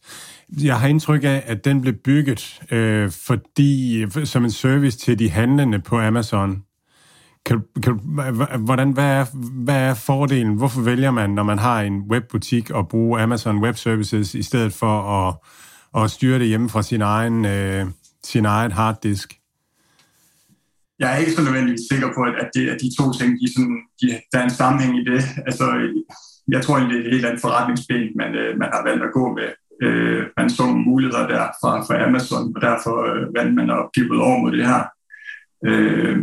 jeg har indtryk af, at den blev bygget øh, fordi, øh, som en service til de handlende på Amazon. Kan, kan, hvordan, hvad, er, hvad er fordelen? Hvorfor vælger man, når man har en webbutik, at bruge Amazon Web Services i stedet for at, at styre det hjemme fra sin egen, øh, sin egen harddisk? Jeg er ikke så nødvendigvis sikker på, at, det, at de to ting, de sådan, de, der er en sammenhæng i det. Altså, jeg tror egentlig, det er et helt andet forretningsben, man, øh, man har valgt at gå med. Øh, man så nogle muligheder der fra, fra Amazon, og derfor øh, vandt man og pippet over mod det her. Øh,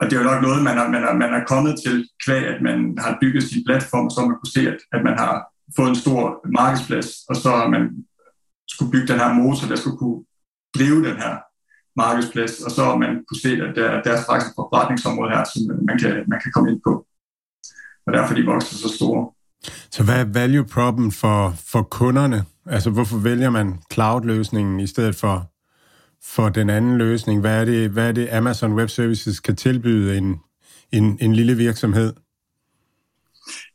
og det er jo nok noget, man er, man er, man er kommet til kvæg, at man har bygget sin platform, så man kunne se, at, at man har fået en stor markedsplads, og så har man skulle bygge den her motor, der skulle kunne drive den her markedsplads, og så man kunne se, at der, der er faktisk et forretningsområde her, som man kan, man kan komme ind på. Og derfor de vokser så store. Så hvad er value problem for, for kunderne? Altså hvorfor vælger man cloud-løsningen i stedet for for den anden løsning? Hvad er det, hvad er det Amazon Web Services kan tilbyde en, en, en lille virksomhed?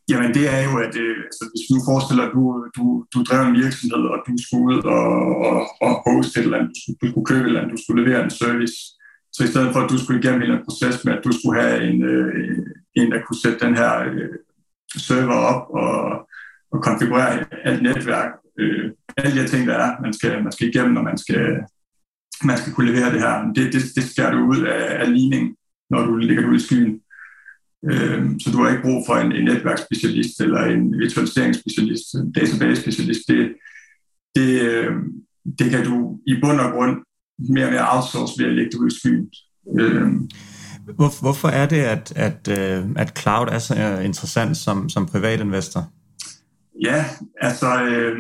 Jamen det er jo, at øh, altså, hvis du forestiller, at du, du, du drev en virksomhed, og du skulle ud og, og, og hoste et eller andet, du skulle, du skulle købe et eller andet, du skulle levere en service, så i stedet for, at du skulle igennem en proces med, at du skulle have en, øh, en der kunne sætte den her øh, server op og, og konfigurere alt netværk, øh, alle de her ting, der er, man skal, man skal igennem, når man skal, man skal kunne levere det her. Det, det, det skærer du ud af, af ligningen, når du ligger ud i skyen. Øh, så du har ikke brug for en, en netværksspecialist eller en virtualiseringsspecialist, en database-specialist. Det, det, øh, det kan du i bund og grund mere og mere outsource ved at lægge det ud i skyen. Øh, hvor, hvorfor er det, at, at, øh, at cloud er så øh, interessant som, som privatinvestor? Ja, altså øh,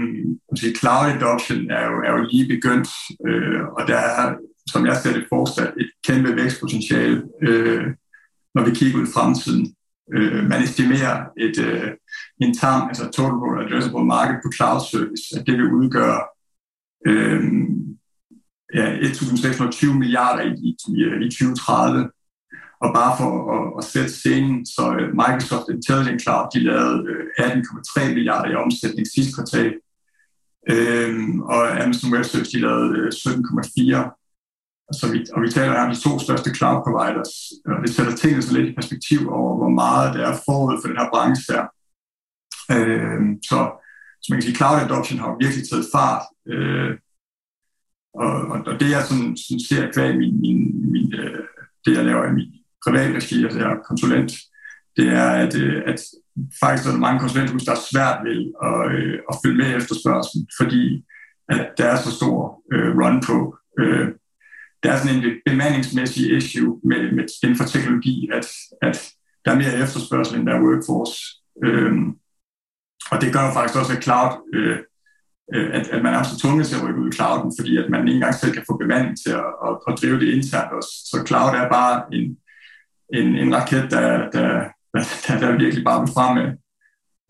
cloud adoption er jo, er jo lige begyndt, øh, og der er, som jeg ser det, fortsat et kæmpe vækstpotentiale, øh, når vi kigger ud i fremtiden. Øh, man estimerer et øh, en TAM, altså Total Addressable Market på cloud service, at det vil udgøre øh, ja, 1.620 milliarder i, i, i 2030. Og bare for at, at sætte scenen, så øh, Microsoft Intelligent Cloud, de lavede øh, 18,3 milliarder i omsætning sidste kvartal. Øhm, og Amazon Web Services, de lavede øh, 17,4. Så vi, og vi taler her om de to største cloud providers. Og det sætter tingene så lidt i perspektiv over, hvor meget der er forud for den her branche her. Øhm, så, så man kan sige, cloud adoption har virkelig taget fart. Øh, og, og, og det jeg sådan, sådan ser kvæg min, min, min, øh, det jeg laver i min privat regi, altså jeg er konsulent, det er, at, øh, at faktisk er der mange konsulenthus, der er svært ved at, øh, at følge med efterspørgselen, fordi at der er så stor øh, run på. Øh, der er sådan en bemandingsmæssig issue med, med, inden for teknologi, at, at der er mere efterspørgsel end der er workforce. Øh, og det gør jo faktisk også, at cloud, øh, øh at, at man er så tvunget til at rykke ud i clouden, fordi at man ikke engang selv kan få bemanding til at, at, at drive det internt også. Så cloud er bare en, en, en raket, der, der, der, der virkelig bare vil frem med.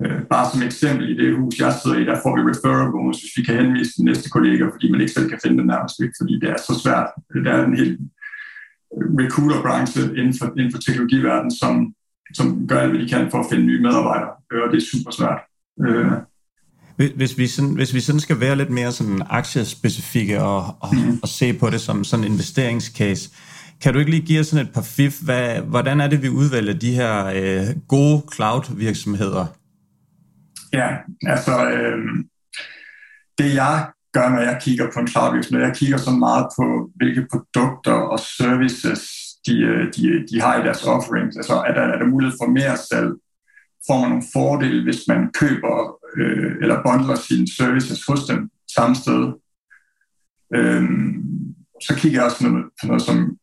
Øh, bare som eksempel i det hus, jeg sidder i, der får vi referral bonus, hvis vi kan henvise den næste kollega, fordi man ikke selv kan finde den nærmest ikke, fordi det er så svært. Der er en helt recruiter-branche inden for, inden for teknologiverdenen, som, som gør alt, hvad de kan for at finde nye medarbejdere, og det er super svært. Øh, hvis vi, sådan, hvis vi sådan skal være lidt mere sådan aktiespecifikke og, og, mm. og se på det som sådan en investeringscase, kan du ikke lige give os sådan et par fif? Hvad, hvordan er det, vi udvælger de her øh, gode cloud-virksomheder? Ja, altså øh, det jeg gør, når jeg kigger på en cloud-virksomhed, jeg kigger så meget på, hvilke produkter og services de, øh, de, de har i deres offerings. Altså er der, er der mulighed for mere salg? Får man nogle fordele, hvis man køber øh, eller bundler sine services hos dem samme sted? Øh, så kigger jeg også på noget, på noget som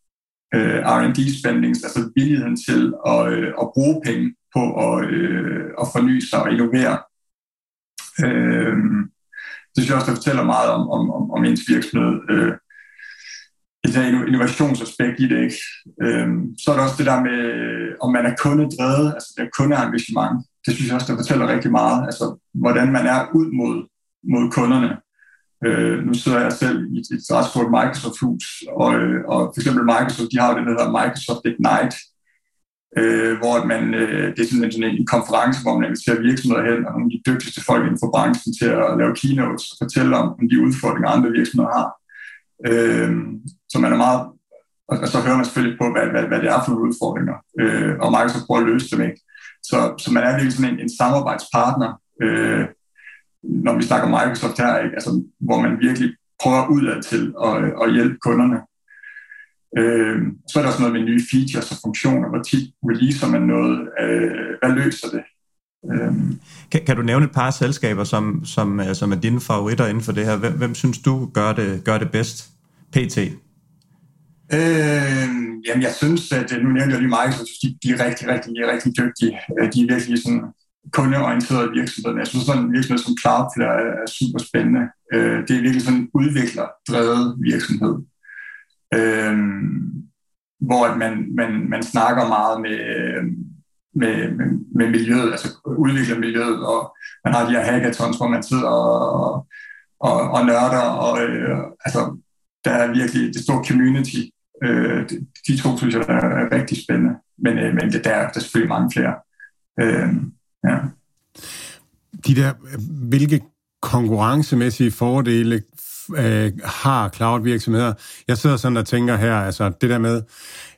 øh, R&D-spendings, altså villigheden til at, øh, at bruge penge på at, øh, at forny sig og innovere. Øh, det synes jeg også, der fortæller meget om, om, om, om ens virksomhed. Øh, et her innovationsaspekt i det. Ikke? Øhm, så er der også det der med, om man er kundedrevet, altså det er kundeengagement. Det synes jeg også, der fortæller rigtig meget. Altså, hvordan man er ud mod, mod kunderne. Øh, nu sidder jeg selv i et, et ret stort Microsoft-hus, og, øh, og for eksempel Microsoft, de har jo det, der hedder Microsoft Ignite, øh, hvor man, øh, det er sådan en, sådan en konference, hvor man inviterer virksomheder hen, og nogle af de dygtigste folk inden for branchen til at lave keynotes og fortælle om, om de udfordringer, andre virksomheder har. Øh, så man er meget, og så hører man selvfølgelig på, hvad, hvad, hvad det er for nogle udfordringer, øh, og Microsoft prøver at løse dem. Ikke? Så, så man er virkelig sådan en, en samarbejdspartner, øh, når vi snakker Microsoft her, ikke? Altså, hvor man virkelig prøver udad til at, at hjælpe kunderne. Øh, så er der også noget med nye features og funktioner, hvor tit releaser man noget, øh, hvad løser det? Øh. Kan, kan du nævne et par selskaber, som, som, som er dine favoritter inden for det her? Hvem, hvem synes du gør det, gør det bedst? PT? Øh, jamen, jeg synes, at nu nævnte jeg lige Microsoft, de, de er rigtig, rigtig, rigtig dygtige. Øh, de er virkelig sådan kundeorienterede virksomheder. Jeg synes, sådan en virksomhed som Cloudflare er, er super spændende. Øh, det er virkelig sådan en udviklerdrevet virksomhed. Øh, hvor man, man, man snakker meget med, øh, med, med, med miljøet, altså udvikler miljøet, og man har de her hackathons, hvor man sidder og, og, og nørder, og øh, altså der er virkelig det store community. Øh, de, de to synes jeg er, er rigtig spændende, men, øh, men det, der, der er selvfølgelig mange flere. Øh, ja. De der, hvilke konkurrencemæssige fordele øh, har cloud-virksomheder? Jeg sidder sådan og tænker her, altså det der med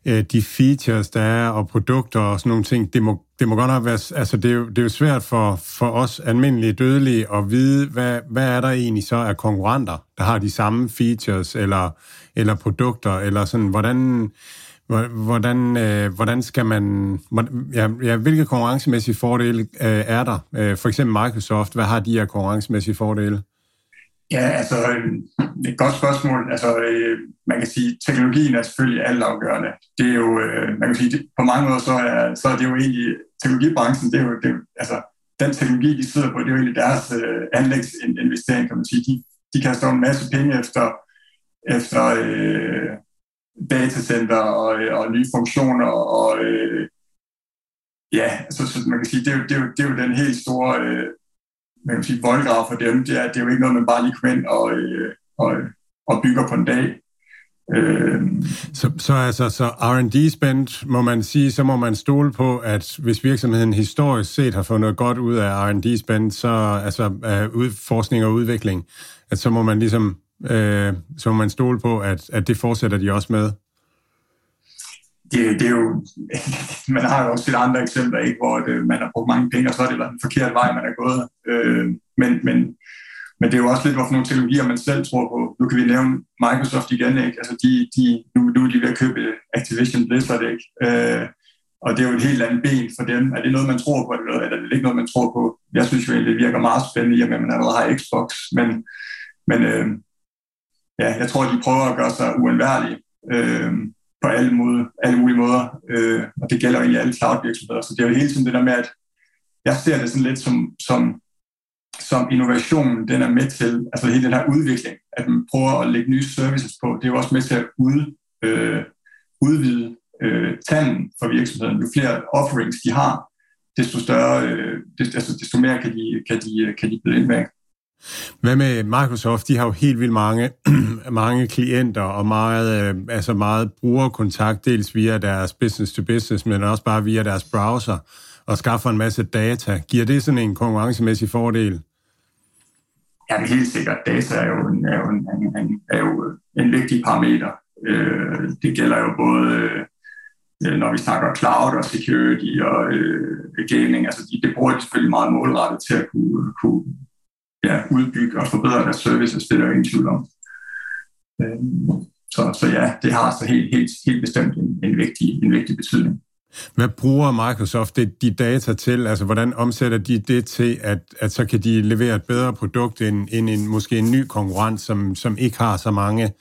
øh, de features, der er, og produkter og sådan nogle ting, det må, det må godt nok være, altså det er, jo, det er jo svært for, for os almindelige dødelige at vide, hvad, hvad er der egentlig så af konkurrenter, der har de samme features eller, eller produkter, eller sådan, hvordan, hvordan, øh, hvordan skal man, ja, ja, hvilke konkurrencemæssige fordele øh, er der? Øh, for eksempel Microsoft, hvad har de her konkurrencemæssige fordele? Ja, altså, øh, det er et godt spørgsmål. Altså, øh, man kan sige, teknologien er selvfølgelig altafgørende. Det er jo, øh, man kan sige, det, på mange måder, så er, så er det jo egentlig, teknologibranchen, det er jo, det altså, den teknologi, de sidder på, det er jo egentlig deres øh, anlægsinvestering, kan man sige. De, de kaster en masse penge efter, efter øh, datacenter og, øh, og nye funktioner, og øh, ja, altså, så, så man kan sige, det er jo, det er jo, det er jo den helt store øh, man kan sige, voldgrav for dem, det er, det er jo ikke noget, man bare lige kommer ind og, øh, og, og bygger på en dag. Øh. Så, så altså, så R&D-spend, må man sige, så må man stole på, at hvis virksomheden historisk set har fået noget godt ud af R&D-spend, så altså af forskning og udvikling, at så må man ligesom, øh, så må man stole på, at, at det fortsætter de også med det, det er jo, man har jo også lidt andre eksempler, ikke, hvor det, man har brugt mange penge, og så er det været en forkerte vej, man er gået. Øh, men, men, men det er jo også lidt, hvorfor nogle teknologier man selv tror på. Nu kan vi nævne Microsoft igen, ikke? Altså de, de, nu, nu er de ved at købe Activision Blizzard, ikke? Øh, og det er jo et helt andet ben for dem. Er det noget, man tror på, eller er det ikke noget, man tror på? Jeg synes jo, det virker meget spændende, i at man allerede har Xbox. Men, men øh, ja, jeg tror, de prøver at gøre sig uundværlige. Øh, på alle, måde, alle mulige måder, øh, og det gælder egentlig alle cloud-virksomheder. Så det er jo hele tiden det der med, at jeg ser det sådan lidt som, som, som innovationen, den er med til, altså hele den her udvikling, at man prøver at lægge nye services på, det er jo også med til at ud, øh, udvide øh, tanden for virksomheden. Jo flere offerings de har, desto større, øh, desto, altså, desto mere kan de, kan de, kan de blive ind. Hvad med Microsoft? De har jo helt vildt mange, mange klienter og meget, øh, altså meget brugerkontakt, dels via deres business to business, men også bare via deres browser, og skaffer en masse data. Giver det sådan en konkurrencemæssig fordel? Ja, det er helt sikkert. Data er jo en, er jo en, en, er jo øh, en vigtig parameter. Øh, det gælder jo både, øh, når vi snakker cloud og security og øh, gaming. Altså, det bruger de selvfølgelig meget målrettet til at kunne, kunne ja, udbygge og forbedre deres services, det er der ingen tvivl om. Øhm, så, så ja, det har så helt, helt, helt bestemt en, en, vigtig, en vigtig betydning. Hvad bruger Microsoft det, de data til? Altså, hvordan omsætter de det til, at, at så kan de levere et bedre produkt end, end en, måske en ny konkurrent, som, som ikke har så mange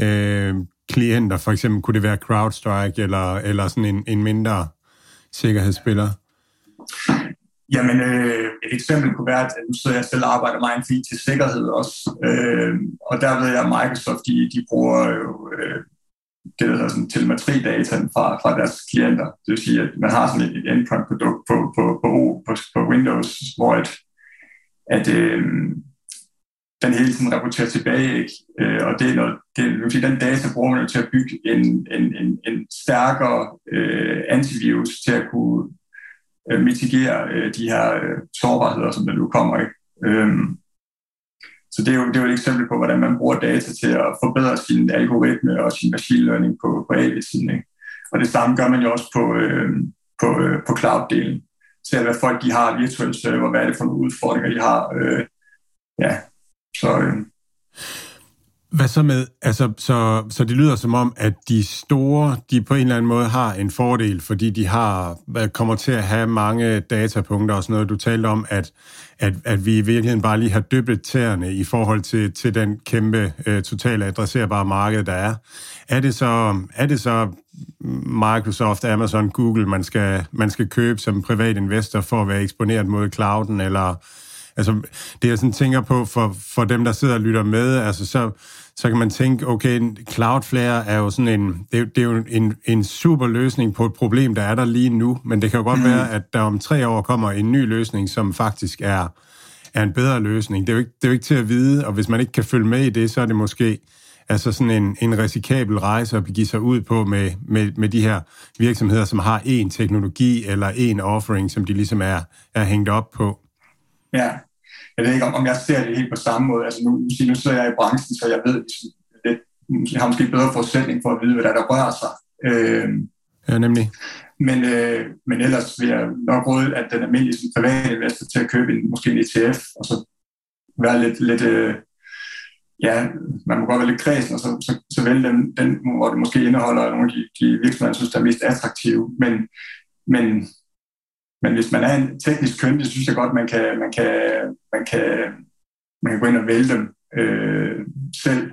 øh, klienter? For eksempel kunne det være CrowdStrike eller, eller sådan en, en mindre sikkerhedsspiller? Jamen, øh, et eksempel kunne være, at nu sidder jeg selv og arbejder meget fint til sikkerhed også, øh, og der ved jeg, at Microsoft, de, de bruger jo øh, det, der hedder sådan telemetridata fra, fra deres klienter. Det vil sige, at man har sådan et, endpoint-produkt på, på, på, på, på Windows, hvor et, at øh, den hele tiden rapporterer tilbage, ikke? Øh, og det er noget, det, vil sige, den data bruger man jo til at bygge en, en, en, en stærkere øh, antivirus til at kunne øh, mitigere øh, de her øh, sårbarheder, som der nu kommer. Ikke? Øhm, så det er, jo, det er jo et eksempel på, hvordan man bruger data til at forbedre sin algoritme og sin machine learning på, på AV-siden. Ikke? Og det samme gør man jo også på, øh, på, øh, på cloud-delen. Ser, hvad folk de har virtuelle server, hvad er det for nogle udfordringer, de har. Øh, ja, så... Øh, hvad så med, altså, så, så det lyder som om, at de store, de på en eller anden måde har en fordel, fordi de har, kommer til at have mange datapunkter og sådan noget. Du talte om, at, at, at vi i virkeligheden bare lige har dyppet tæerne i forhold til, til den kæmpe, øh, totale adresserbare marked, der er. Er det så, er det så Microsoft, Amazon, Google, man skal, man skal købe som privat investor for at være eksponeret mod clouden, eller Altså, det jeg sådan tænker på for, for dem, der sidder og lytter med, altså så, så kan man tænke, okay, Cloudflare er jo sådan en, det, det er jo en, en super løsning på et problem, der er der lige nu, men det kan jo godt mm. være, at der om tre år kommer en ny løsning, som faktisk er, er en bedre løsning. Det er, jo ikke, det er jo ikke til at vide, og hvis man ikke kan følge med i det, så er det måske altså sådan en, en risikabel rejse at begive sig ud på med, med, med de her virksomheder, som har én teknologi eller én offering, som de ligesom er, er hængt op på. Ja, jeg ved ikke, om, om jeg ser det helt på samme måde. Altså nu, nu sidder jeg i branchen, så jeg ved, at jeg har måske bedre forudsætning for at vide, hvad der, der rører sig. Øh, ja, nemlig. Men, øh, men ellers vil jeg nok råde, at den almindelige sådan, private investor til at købe en, måske en ETF, og så være lidt, lidt øh, ja, man må godt være lidt kredsen, og så, så, så vælge den, den, hvor det måske indeholder nogle af de, de virksomheder, jeg synes, der er mest attraktive. Men, men men hvis man er en teknisk køndig, så synes jeg godt, man kan, man kan, man kan, man kan gå ind og vælge dem øh, selv.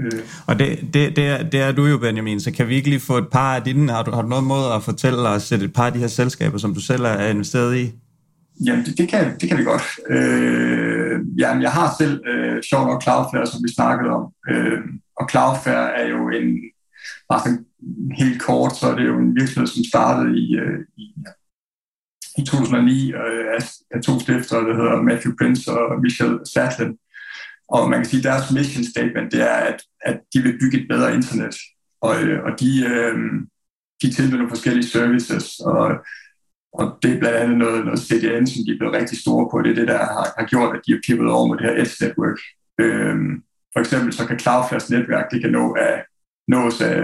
Øh. Og det, det, det, er, det er du jo, Benjamin, så kan vi ikke lige få et par af dine, har du, har du noget måde at fortælle os et par af de her selskaber, som du selv er investeret i? Jamen, det, det, kan, det kan vi godt. Øh, jamen, jeg har selv øh, sjov nok Cloudflare, som vi snakkede om. Øh, og Cloudflare er jo en, bare sådan helt kort, så er det jo en virksomhed, som startede i, øh, i i 2009 øh, af to stifter, der hedder Matthew Prince og Michelle Satlin. Og man kan sige, at deres mission statement, det er, at, at de vil bygge et bedre internet. Og, øh, og de, øh, de tilbyder nogle forskellige services, og, og det er blandt andet noget, noget CDN, som de er blevet rigtig store på. Det er det, der har, har gjort, at de har pivotet over med det her Edge Network. Øh, for eksempel så kan Cloudflares netværk, det kan nå af nås af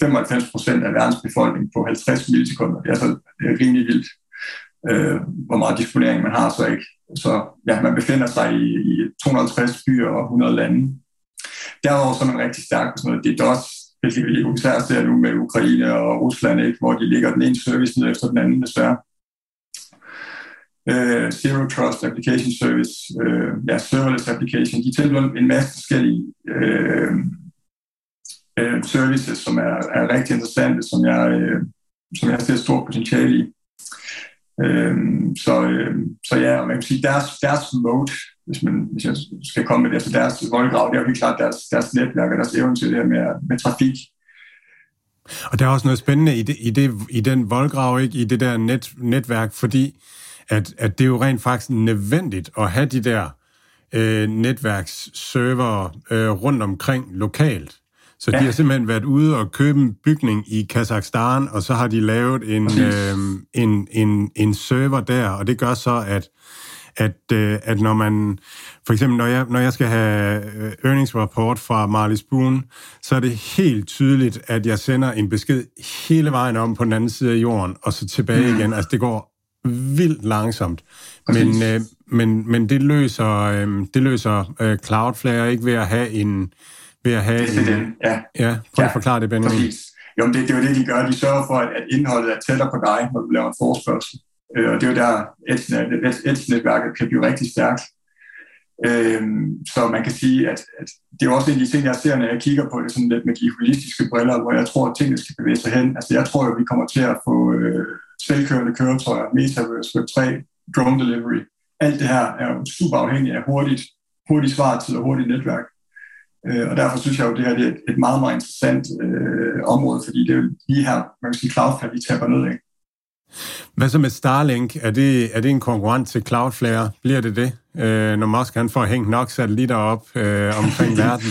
95 procent af verdens befolkning på 50 millisekunder. Det er altså det er rimelig vildt øh, hvor meget disponering man har så ikke. Så ja, man befinder sig i, i 250 byer og 100 lande. Derudover så er man rigtig stærk på sådan noget DDoS, hvilket vi især ser nu med Ukraine og Rusland, ikke, hvor de ligger den ene service ned efter den anden, desværre. Uh, Zero Trust Application Service, uh, ja, serverless application, de tilbyder en masse forskellige uh, uh, services, som er, er rigtig interessante, som jeg, uh, som jeg ser stort potentiale i. Øh, så, øh, så ja, man kan sige, deres, deres mode, hvis, man, hvis jeg skal komme med det, altså deres voldgrav, det er jo helt klart deres, deres netværk og deres evne til det her med, med trafik. Og der er også noget spændende i, det, i, det, i den voldgrav, ikke? i det der net, netværk, fordi at, at det er jo rent faktisk nødvendigt at have de der øh, netværksserver øh, rundt omkring lokalt. Så ja. de har simpelthen været ude og købe en bygning i Kazakhstan, og så har de lavet en, øh, en, en, en server der, og det gør så, at at, øh, at når man, for eksempel når jeg, når jeg skal have øh, earnings report fra Marley Spoon, så er det helt tydeligt, at jeg sender en besked hele vejen om på den anden side af jorden, og så tilbage mm. igen. Altså det går vildt langsomt. Men, øh, men, men det løser, øh, det løser øh, Cloudflare ikke ved at have en, ved at have... Det er en, ja. ja, prøv at ja, forklare det, Benjamin. Præcis. Jo, det, det er jo det, de gør. De sørger for, at, at indholdet er tættere på dig, når du laver en forespørgsel. Øh, og det er jo der, Edge-netværket kan blive rigtig stærkt. Øh, så man kan sige, at, at det er også en af de ting, jeg ser, når jeg kigger på det sådan lidt med de holistiske briller, hvor jeg tror, at tingene skal bevæge sig hen. Altså jeg tror, at vi kommer til at få øh, selvkørende køretøjer, Metaverse, Web3, drone delivery. Alt det her er jo super afhængigt af hurtigt, hurtigt svartid og hurtigt netværk. Øh, og derfor synes jeg jo, at det her det er et meget, meget interessant øh, område, fordi det er jo lige her, man kan sige, Cloudflare, vi taber ned af. Hvad så med Starlink? Er det, er det en konkurrent til Cloudflare? Bliver det det, øh, når Musk han får hængt nok satellitter op øh, omkring verden?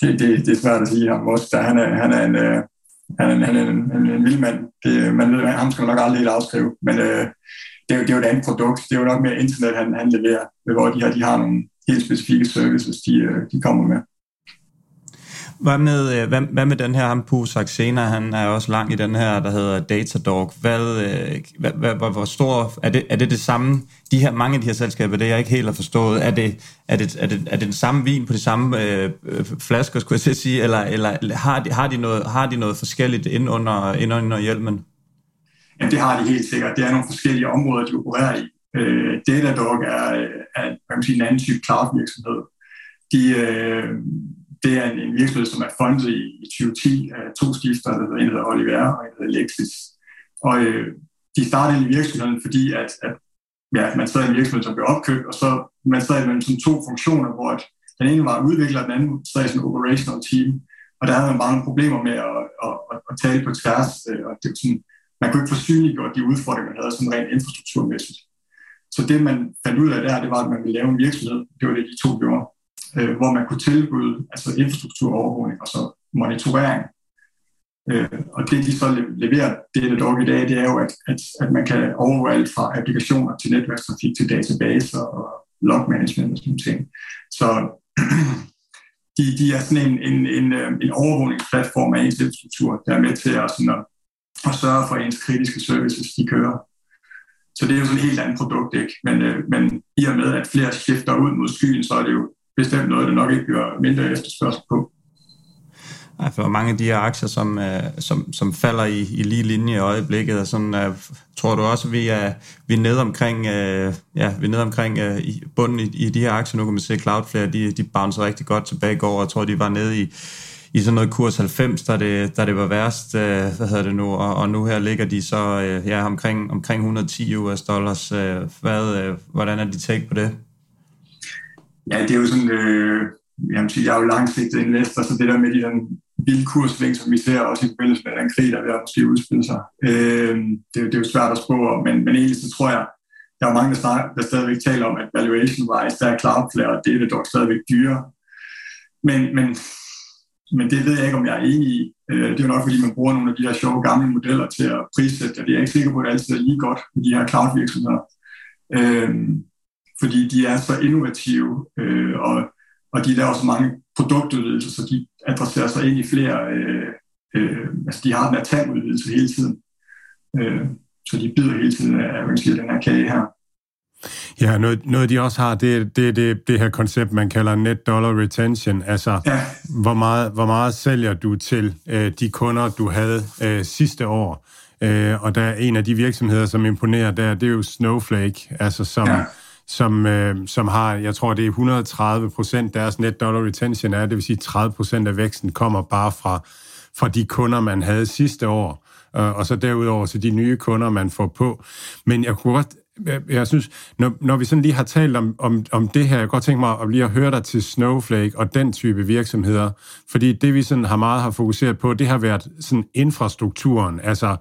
det, det, det er svært at sige ham. Musk, der, han, er, han er en... Øh, han er, han er en, en, en vild mand. Det, man ved, ham skal man nok aldrig helt afskrive. Men øh, det, er jo, det er jo et andet produkt. Det er jo nok mere internet, han, han leverer, hvor de her de har nogle helt specifikke services, de, øh, de kommer med. Hvad med, øh, hvad, hvad med den her, ham Pu Saxena, han er også lang i den her, der hedder Datadog. Hvad, øh, hvad, hvad, hvor, stor, er det, er det det samme, de her, mange af de her selskaber, det jeg ikke helt har forstået, er det, er det, er det, er det den samme vin på de samme øh, flasker, skulle jeg sige, eller, eller har, de, har, de noget, har de noget forskelligt ind under, ind under hjelmen? Ja, det har de helt sikkert. Det er nogle forskellige områder, de opererer i. Øh, Datadog er, er man kan sige, en anden type cloud-virksomhed. De, øh, det er en, en virksomhed, som er fundet i, i 2010 af to skifter, der hedder, en hedder Oliver og en hedder Lexis. Og øh, de startede i virksomheden, fordi at, at ja, man sad i en virksomhed, som blev opkøbt, og så man sad mellem sådan to funktioner, hvor at den ene var udvikler, og den anden sad i sådan en operational team. Og der havde man mange problemer med at, at, at, at tale på tværs, øh, og det var sådan, man kunne ikke få synliggjort de udfordringer, man havde sådan rent infrastrukturmæssigt. Så det, man fandt ud af der, det var, at man ville lave en virksomhed. Det var det, de to gjorde øh, hvor man kunne tilbyde altså infrastrukturovervågning og så monitorering. Øh, og det, de så leverer det er det dog i dag, det er jo, at, at, at man kan overvåge alt fra applikationer til netværkstrafik til databaser og log management og sådan ting. Så de, de er sådan en, en, en, øh, en overvågningsplatform af ens infrastruktur, der er med til at, sådan at, at sørge for, at ens kritiske services de kører. Så det er jo sådan et helt andet produkt, ikke? Men, øh, men i og med, at flere skifter ud mod skyen, så er det jo bestemt noget, der nok ikke bliver mindre efterspørgsel på. Ja, for mange af de her aktier, som, øh, som, som falder i, i lige linje i øjeblikket, og sådan, øh, tror du også, at vi er, vi er nede omkring, øh, ja, vi er nede omkring i bunden i, i de her aktier. Nu kan man se, at Cloudflare, de, de bouncer rigtig godt tilbage i går, og jeg tror, de var nede i, i sådan noget kurs 90, da det, da det var værst, øh, hvad hedder det nu, og, og nu her ligger de så øh, ja, omkring, omkring 110 US dollars. Øh, hvad, øh, hvordan er de take på det? Ja, det er jo sådan, øh, jamen, jeg er jo langsigtet investor, så det der med de den vilde kursving, som vi ser også i forbindelse med den krig, der er ved at måske udspille sig, øh, det, det er jo svært at spå om, men, men egentlig så tror jeg, der er mange, der, snart, der stadigvæk taler om, at valuation-wise, der er Cloudflare, og det er det dog stadigvæk dyre. Men, men, men det ved jeg ikke, om jeg er enig i. Øh, det er jo nok, fordi man bruger nogle af de her sjove gamle modeller til at prissætte, og det er jeg ikke sikker på, at det altid er lige godt med de her cloud-virksomheder. Øh, fordi de er så innovative, øh, og, og de laver så mange produktudvidelser, så de adresserer sig ind i flere, øh, øh, altså de har den her tandudvidelse hele tiden. Øh, så de bider hele tiden af man siger, den her kage her. Ja, noget, noget de også har, det er det, det, det her koncept, man kalder net dollar retention. Altså, ja. hvor, meget, hvor meget sælger du til øh, de kunder, du havde øh, sidste år? Øh, og der er en af de virksomheder, som imponerer der, det er jo Snowflake, altså som... Ja som, øh, som har, jeg tror, det er 130 procent deres net dollar retention er, det vil sige 30 procent af væksten kommer bare fra, fra de kunder, man havde sidste år, øh, og så derudover til de nye kunder, man får på. Men jeg kunne godt, jeg, jeg synes, når, når vi sådan lige har talt om, om, om det her, jeg godt tænke mig at lige at høre dig til Snowflake og den type virksomheder, fordi det vi sådan har meget har fokuseret på, det har været sådan infrastrukturen, altså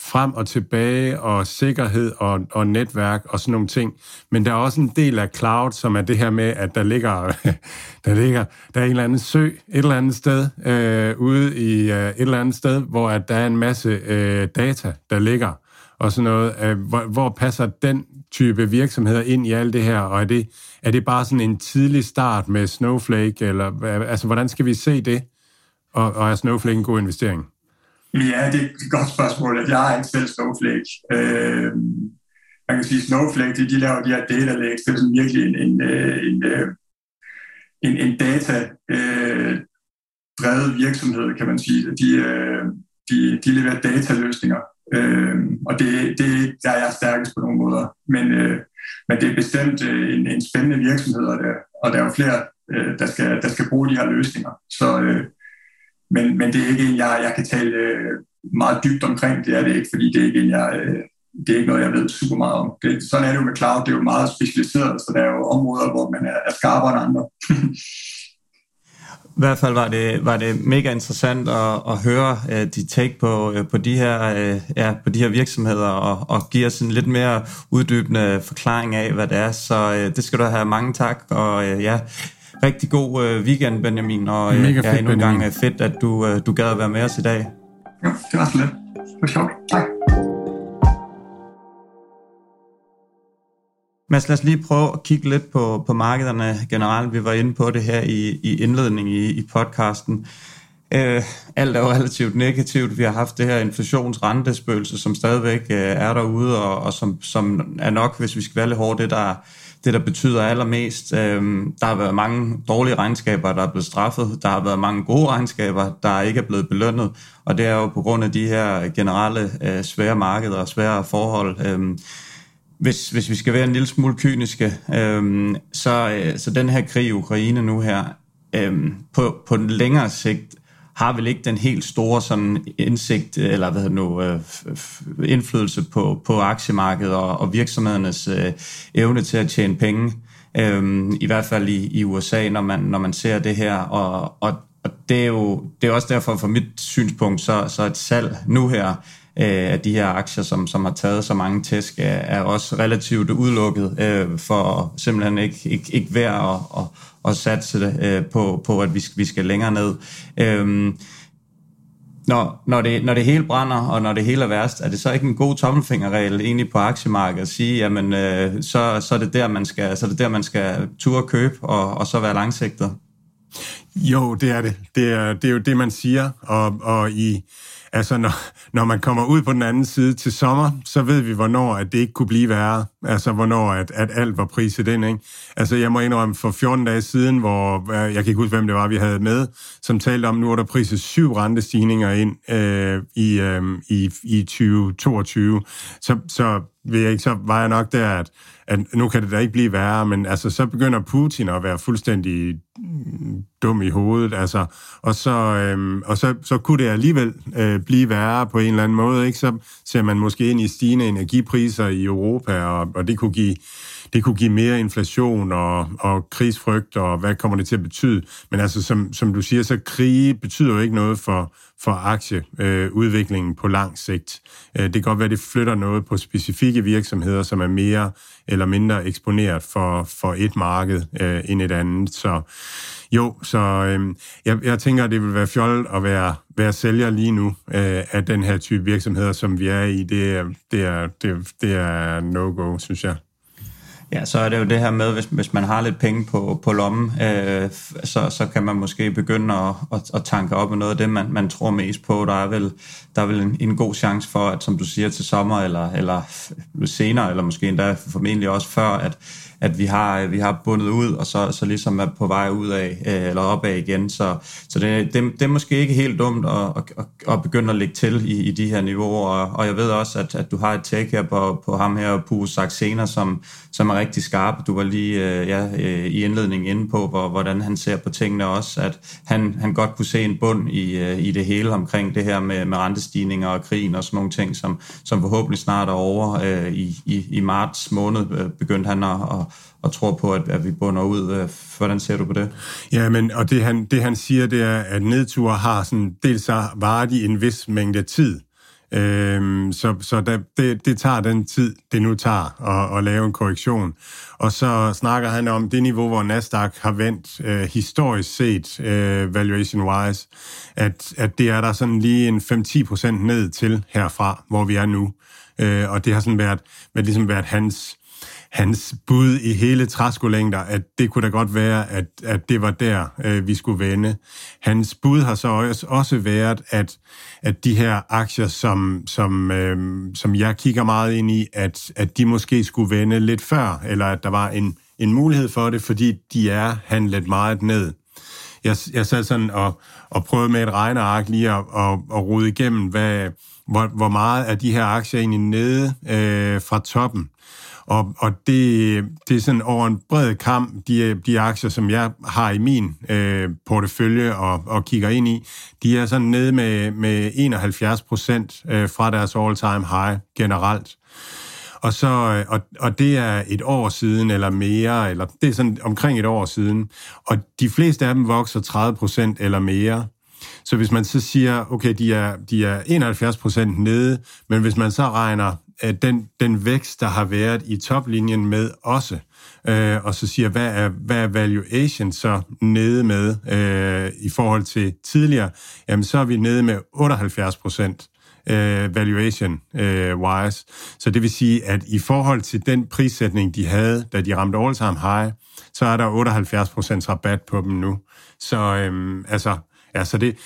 frem og tilbage, og sikkerhed og, og netværk og sådan nogle ting. Men der er også en del af cloud, som er det her med, at der ligger, der ligger der er en eller anden sø et eller andet sted, øh, ude i øh, et eller andet sted, hvor at der er en masse øh, data, der ligger og sådan noget. Øh, hvor, hvor passer den type virksomheder ind i alt det her, og er det, er det bare sådan en tidlig start med Snowflake, eller altså, hvordan skal vi se det? Og, og er Snowflake en god investering? Ja, det er et godt spørgsmål. Jeg er ikke selv Snowflake. Øh, man kan sige, Snowflake, de, de laver de her data lakes. Det er sådan virkelig en, en, en, øh, en, en data øh, drevet virksomhed, kan man sige. De, øh, de, de leverer dataløsninger. Øh, og det, det der er jeg stærkest på nogle måder. Men, øh, men det er bestemt øh, en, en spændende virksomhed, og der, og der er jo flere, øh, der, skal, der skal bruge de her løsninger. Så, øh, men, men det er ikke en, jeg, jeg kan tale øh, meget dybt omkring. Det er det ikke, fordi det er ikke en, jeg, øh, det er ikke noget, jeg ved super meget om. Det, sådan er det jo med cloud. Det er jo meget specialiseret, så der er jo områder, hvor man er, er skarpere end andre. I hvert fald var det, var det mega interessant at, at høre uh, de take på, uh, på, de her, uh, ja, på de her virksomheder og, og give os en lidt mere uddybende forklaring af, hvad det er. Så uh, det skal du have mange tak, og uh, ja, rigtig god uh, weekend, Benjamin, og uh, Mega fedt, ja, endnu en gang Benjamin. fedt, at du, uh, du gad at være med os i dag. Ja, det var så lidt. Det var sjovt. Tak. Mads, lad os lige prøve at kigge lidt på, på markederne generelt. Vi var inde på det her i, i indledningen i, i podcasten. Øh, alt er jo relativt negativt. Vi har haft det her inflationsrentespøgelse, som stadigvæk øh, er derude, og, og som, som er nok, hvis vi skal være lidt hårde, det der, det, der betyder allermest. Øh, der har været mange dårlige regnskaber, der er blevet straffet. Der har været mange gode regnskaber, der ikke er blevet belønnet. Og det er jo på grund af de her generelle øh, svære markeder og svære forhold. Øh, hvis, hvis vi skal være en lille smule kyniske, øhm, så, øh, så den her krig i Ukraine nu her, øhm, på, på den længere sigt, har vel ikke den helt store sådan indsigt, eller hvad nu, øh, indflydelse på, på aktiemarkedet og, og virksomhedernes øh, evne til at tjene penge. Øhm, I hvert fald i, i USA, når man, når man ser det her. Og, og, og det, er jo, det er også derfor, fra mit synspunkt, så, så et salg nu her, øh, af de her aktier, som, som har taget så mange tæsk, er, er også relativt udelukket øh, for simpelthen ikke, ikke, ikke værd at, at, at satse øh, på, på, at vi skal, vi skal længere ned. Øh, når, når, det, når det hele brænder, og når det hele er værst, er det så ikke en god tommelfingerregel egentlig på aktiemarkedet at sige, jamen øh, så, så, er det der, man skal, så er det der, man skal ture købe, og, og så være langsigtet? Jo, det er det. Det er, det er jo det, man siger, og, og i altså når, når man kommer ud på den anden side til sommer, så ved vi, hvornår at det ikke kunne blive værre. Altså, hvornår at, at alt var priset ind, ikke? Altså, jeg må indrømme, for 14 dage siden, hvor, øh, jeg kan ikke huske, hvem det var, vi havde med, som talte om, nu er der priset syv rentestigninger ind øh, i, øh, i, i 2022. Så, så ved jeg ikke, så var jeg nok der, at, at nu kan det da ikke blive værre, men altså, så begynder Putin at være fuldstændig mm, dum i hovedet, altså, og så, øhm, og så, så kunne det alligevel øh, blive værre på en eller anden måde, ikke? Så ser man måske ind i stigende energipriser i Europa, og, og det kunne give det kunne give mere inflation og, og krigsfrygt, og hvad kommer det til at betyde? Men altså, som, som du siger, så krige betyder jo ikke noget for, for aktieudviklingen øh, på lang sigt. Øh, det kan godt være, det flytter noget på specifikke virksomheder, som er mere eller mindre eksponeret for, for et marked øh, end et andet. Så jo, så øh, jeg, jeg tænker, at det vil være fjollet at være, være sælger lige nu øh, af den her type virksomheder, som vi er i. Det er, det er, det, det er no-go, synes jeg. Ja, så er det jo det her med, hvis, hvis man har lidt penge på, på lommen, øh, så, så kan man måske begynde at, at, at tanke op med noget af det, man, man tror mest på. Der er vel, der er vel en, en god chance for, at som du siger, til sommer eller, eller senere, eller måske endda formentlig også før, at, at vi har, øh, vi har bundet ud, og så, så ligesom er på vej ud af, øh, eller opad igen. Så, så det, det, det er måske ikke helt dumt at, at, at begynde at lægge til i, i de her niveauer. Og, og jeg ved også, at, at du har et take her på, på ham her, Pue Saxena, som, som er rigtig skarp. Du var lige øh, ja, øh, i indledningen inde på, hvor, hvordan han ser på tingene også, at han, han godt kunne se en bund i, øh, i det hele omkring det her med, med rentestigninger og krigen og sådan nogle ting, som, som forhåbentlig snart er over. Øh, i, i, I marts måned øh, begyndte han at, at og tror på, at, at vi bunder ud. Hvordan ser du på det? Ja, men og det han, det han siger, det er, at nedture har sådan, dels så varer de en vis mængde tid. Øhm, så så der, det, det tager den tid, det nu tager at, at lave en korrektion. Og så snakker han om det niveau, hvor Nasdaq har vendt øh, historisk set, øh, valuation-wise, at, at det er der sådan lige en 5-10% ned til herfra, hvor vi er nu. Øh, og det har sådan været, været, ligesom været hans hans bud i hele træskolængder, at det kunne da godt være, at, at det var der, øh, vi skulle vende. Hans bud har så også, også været, at, at de her aktier, som, som, øh, som jeg kigger meget ind i, at, at de måske skulle vende lidt før, eller at der var en, en mulighed for det, fordi de er handlet meget ned. Jeg, jeg sad sådan og, og prøvede med et regneark lige at, at, at rode igennem, hvad, hvor, hvor meget er de her aktier egentlig nede øh, fra toppen. Og, og det, det er sådan over en bred kamp, de, de aktier, som jeg har i min øh, portefølje og, og kigger ind i, de er sådan nede med, med 71 procent øh, fra deres all-time high generelt. Og, så, øh, og, og det er et år siden eller mere, eller det er sådan omkring et år siden. Og de fleste af dem vokser 30 procent eller mere. Så hvis man så siger, okay, de er, de er 71 procent nede, men hvis man så regner Øh, den, den vækst, der har været i toplinjen med også, øh, og så siger, hvad er, hvad er valuation så nede med øh, i forhold til tidligere, jamen så er vi nede med 78 procent øh, valuation-wise. Øh, så det vil sige, at i forhold til den prissætning, de havde, da de ramte all-time high, så er der 78 procents rabat på dem nu. Så øh, altså, ja, så det,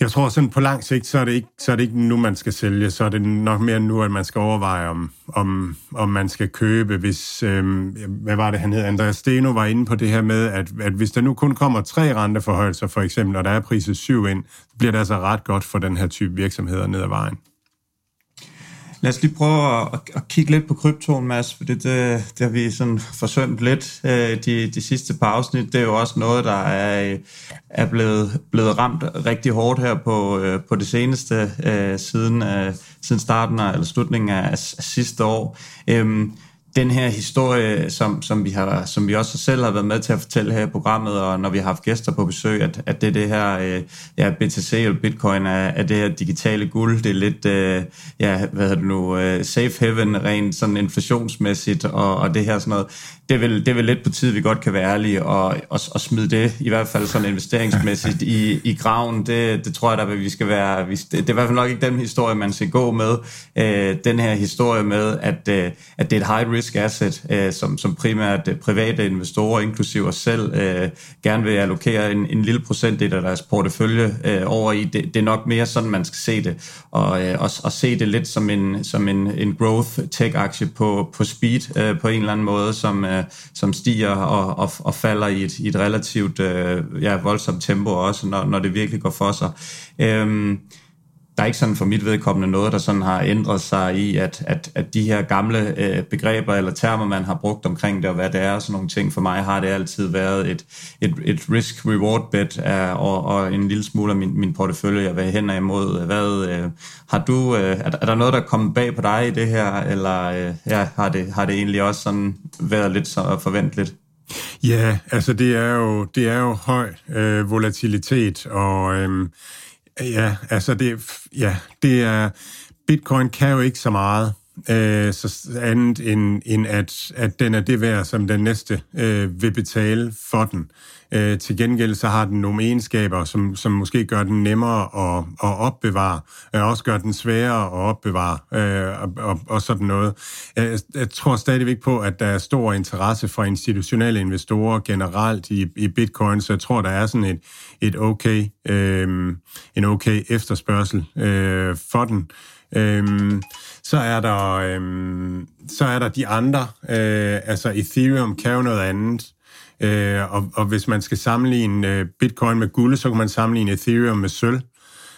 jeg tror sådan på lang sigt, så er, det ikke, så er det ikke nu, man skal sælge. Så er det nok mere nu, at man skal overveje, om, om, om man skal købe. Hvis, øhm, hvad var det, han hed? Andreas Steno var inde på det her med, at, at hvis der nu kun kommer tre renteforhøjelser, for eksempel, og der er priset syv ind, så bliver det altså ret godt for den her type virksomheder ned ad vejen. Lad os lige prøve at, at kigge lidt på kryptoen, Mads, for det, det, det har vi sådan forsømt lidt øh, de, de sidste par afsnit. Det er jo også noget, der er, er blevet, blevet ramt rigtig hårdt her på, øh, på det seneste, øh, siden, øh, siden starten af, eller slutningen af, af sidste år. Øhm, den her historie, som, som, vi har, som vi også selv har været med til at fortælle her i programmet, og når vi har haft gæster på besøg, at, at det er det her, øh, ja, BTC eller Bitcoin er, er det her digitale guld. Det er lidt, øh, ja, hvad hedder det nu, øh, safe haven rent sådan inflationsmæssigt, og, og det her sådan noget det er, vel, det er vel lidt på tid, vi godt kan være ærlige og, og, og smide det, i hvert fald sådan investeringsmæssigt, i, i graven. Det, det tror jeg, der vi skal være... Vi, det, det er i hvert fald nok ikke den historie, man skal gå med. Øh, den her historie med, at, øh, at det er et high risk asset, øh, som, som primært øh, private investorer, inklusive os selv, øh, gerne vil allokere en, en lille procentdel af deres portefølje øh, over i. Det, det er nok mere sådan, man skal se det. Og, øh, og, og se det lidt som en, som en, en growth tech-aktie på, på speed øh, på en eller anden måde, som... Øh, som stiger og, og, og falder i et, i et relativt øh, ja, voldsomt tempo også, når, når det virkelig går for sig. Øhm, der er ikke sådan for mit vedkommende noget, der sådan har ændret sig i, at, at, at de her gamle øh, begreber eller termer, man har brugt omkring det, og hvad det er, og sådan nogle ting, for mig har det altid været et, et, et risk-reward bet af, og, og en lille smule af min, min portefølje, jeg vil hen imod. Øh, hvad, øh, har du, øh, er, er der noget, der er kommet bag på dig i det her, eller øh, ja, har, det, har det egentlig også sådan været lidt så forventeligt? Ja, altså det er jo, det er jo høj øh, volatilitet, og øh, Ja, altså det, ja, det er, bitcoin kan jo ikke så meget, øh, så andet end, end at, at den er det værd, som den næste øh, vil betale for den. Øh, til gengæld så har den nogle egenskaber, som, som måske gør den nemmere at, at opbevare, og også gør den sværere at opbevare, øh, og, og, og sådan noget. Øh, jeg, jeg tror stadigvæk på, at der er stor interesse fra institutionelle investorer generelt i, i bitcoin, så jeg tror, der er sådan et, et okay, øh, en okay efterspørgsel øh, for den. Øh, så er der øhm, så er der de andre, øh, altså Ethereum kan jo noget andet. Øh, og, og hvis man skal sammenligne øh, bitcoin med guld, så kan man sammenligne Ethereum med sølv.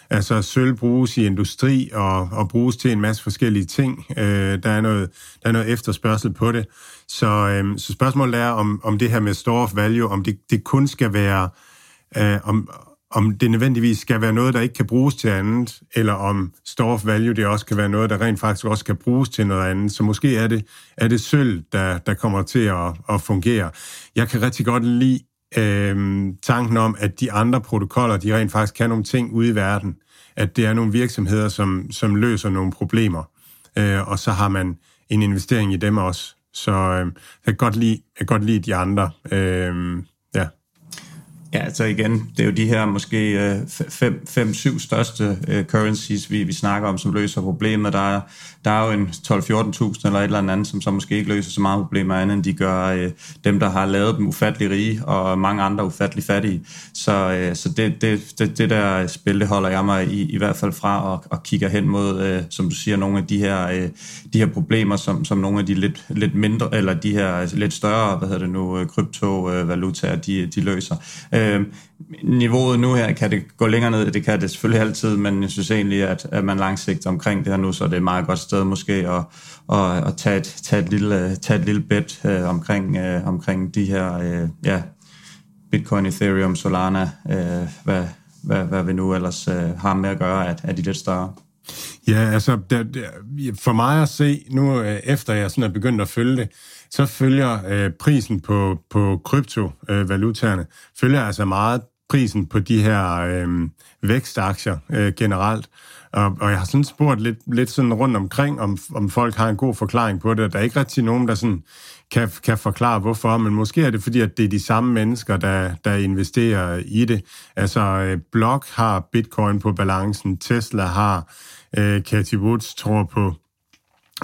Altså sølv bruges i industri og, og bruges til en masse forskellige ting. Øh, der, er noget, der er noget efterspørgsel på det. Så, øh, så spørgsmålet er, om, om det her med store of value, om det, det kun skal være, øh, om, om det nødvendigvis skal være noget, der ikke kan bruges til andet, eller om store value det også kan være noget, der rent faktisk også kan bruges til noget andet. Så måske er det, er det sølv, der, der kommer til at, at fungere. Jeg kan rigtig godt lide øh, tanken om, at de andre protokoller, de rent faktisk kan nogle ting ude i verden. At det er nogle virksomheder, som, som løser nogle problemer. Øh, og så har man en investering i dem også. Så øh, jeg, kan godt lide, jeg kan godt lide de andre. Øh, ja. Altså igen, det er jo de her måske øh, 5-7 største uh, currencies, vi, vi snakker om, som løser problemet. Der er, der er jo en 12-14.000 eller et eller andet, som så måske ikke løser så meget problemer andet, end de gør øh, dem, der har lavet dem ufattelig rige, og mange andre ufattelig fattige. Så, øh, så det, det, det, det der spil, det holder jeg mig i, i hvert fald fra, og, og kigger hen mod, øh, som du siger, nogle af de her, øh, de her problemer, som, som nogle af de lidt, lidt mindre, eller de her lidt større, hvad hedder det nu, øh, kryptovalutaer, øh, de, de løser. Øh, niveauet nu her, kan det gå længere ned? Det kan det selvfølgelig altid, men jeg synes egentlig, at, at man langsigter omkring det her nu, så det er et meget godt sted måske at, at, at tage, et, tage, et lille, tage et lille bet øh, omkring, øh, omkring de her øh, ja, Bitcoin, Ethereum, Solana, øh, hvad, hvad, hvad vi nu ellers øh, har med at gøre, at, at de lidt større. Ja, altså der, der, for mig at se, nu øh, efter jeg sådan er begyndt at følge det, så følger øh, prisen på, på kryptovalutaerne, øh, følger altså meget prisen på de her øh, vækstaktier øh, generelt. Og, og jeg har sådan spurgt lidt, lidt sådan rundt omkring, om, om folk har en god forklaring på det. Der er ikke rigtig nogen, der sådan kan, kan forklare hvorfor, men måske er det fordi, at det er de samme mennesker, der, der investerer i det. Altså, øh, Block har bitcoin på balancen, Tesla har, øh, Cathy Woods tror på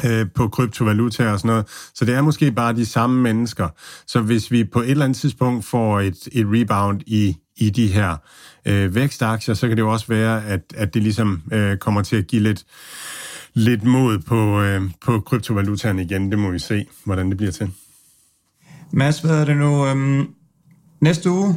øh, på kryptovaluta og sådan noget. Så det er måske bare de samme mennesker. Så hvis vi på et eller andet tidspunkt får et, et rebound i, i de her øh, vækstaktier, så kan det jo også være, at, at det ligesom øh, kommer til at give lidt, lidt mod på, øh, på kryptovalutaen igen. Det må vi se, hvordan det bliver til. Mads, hvad er det nu? Øhm, næste uge,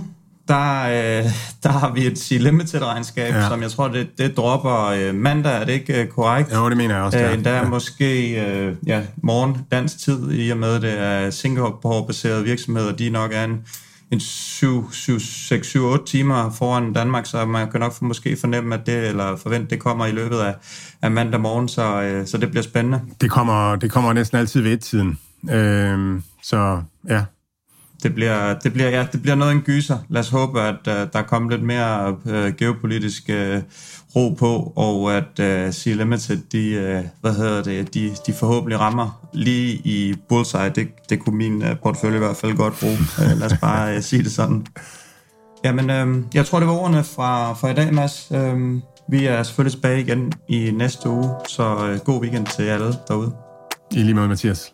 der, øh, der har vi et C-Limited-regnskab, ja. som jeg tror, det, det dropper øh, mandag. Er det ikke øh, korrekt? Jo, det mener jeg også. Øh, endda ja. måske øh, ja, morgen dansk tid, i og med det er Singapore-baseret virksomheder. De nok er en, en 6-7-8 timer foran Danmark, så man kan nok måske fornemme, at det, eller forvente, det kommer i løbet af, af mandag morgen, så, øh, så det bliver spændende. Det kommer, det kommer næsten altid ved et-tiden. Øh, så ja, det bliver, det bliver, ja, det bliver noget en gyser. Lad os håbe, at uh, der kommer lidt mere uh, geopolitisk uh, ro på, og at uh, Sea Limited, de, uh, hvad hedder det, de, de forhåbentlig rammer lige i bullseye. Det, det kunne min uh, portefølje i hvert fald godt bruge. Uh, lad os bare uh, sige det sådan. Jamen, uh, jeg tror, det var ordene fra, fra i dag, Mads. Uh, vi er selvfølgelig tilbage igen i næste uge, så uh, god weekend til alle derude. I lige måde, Mathias.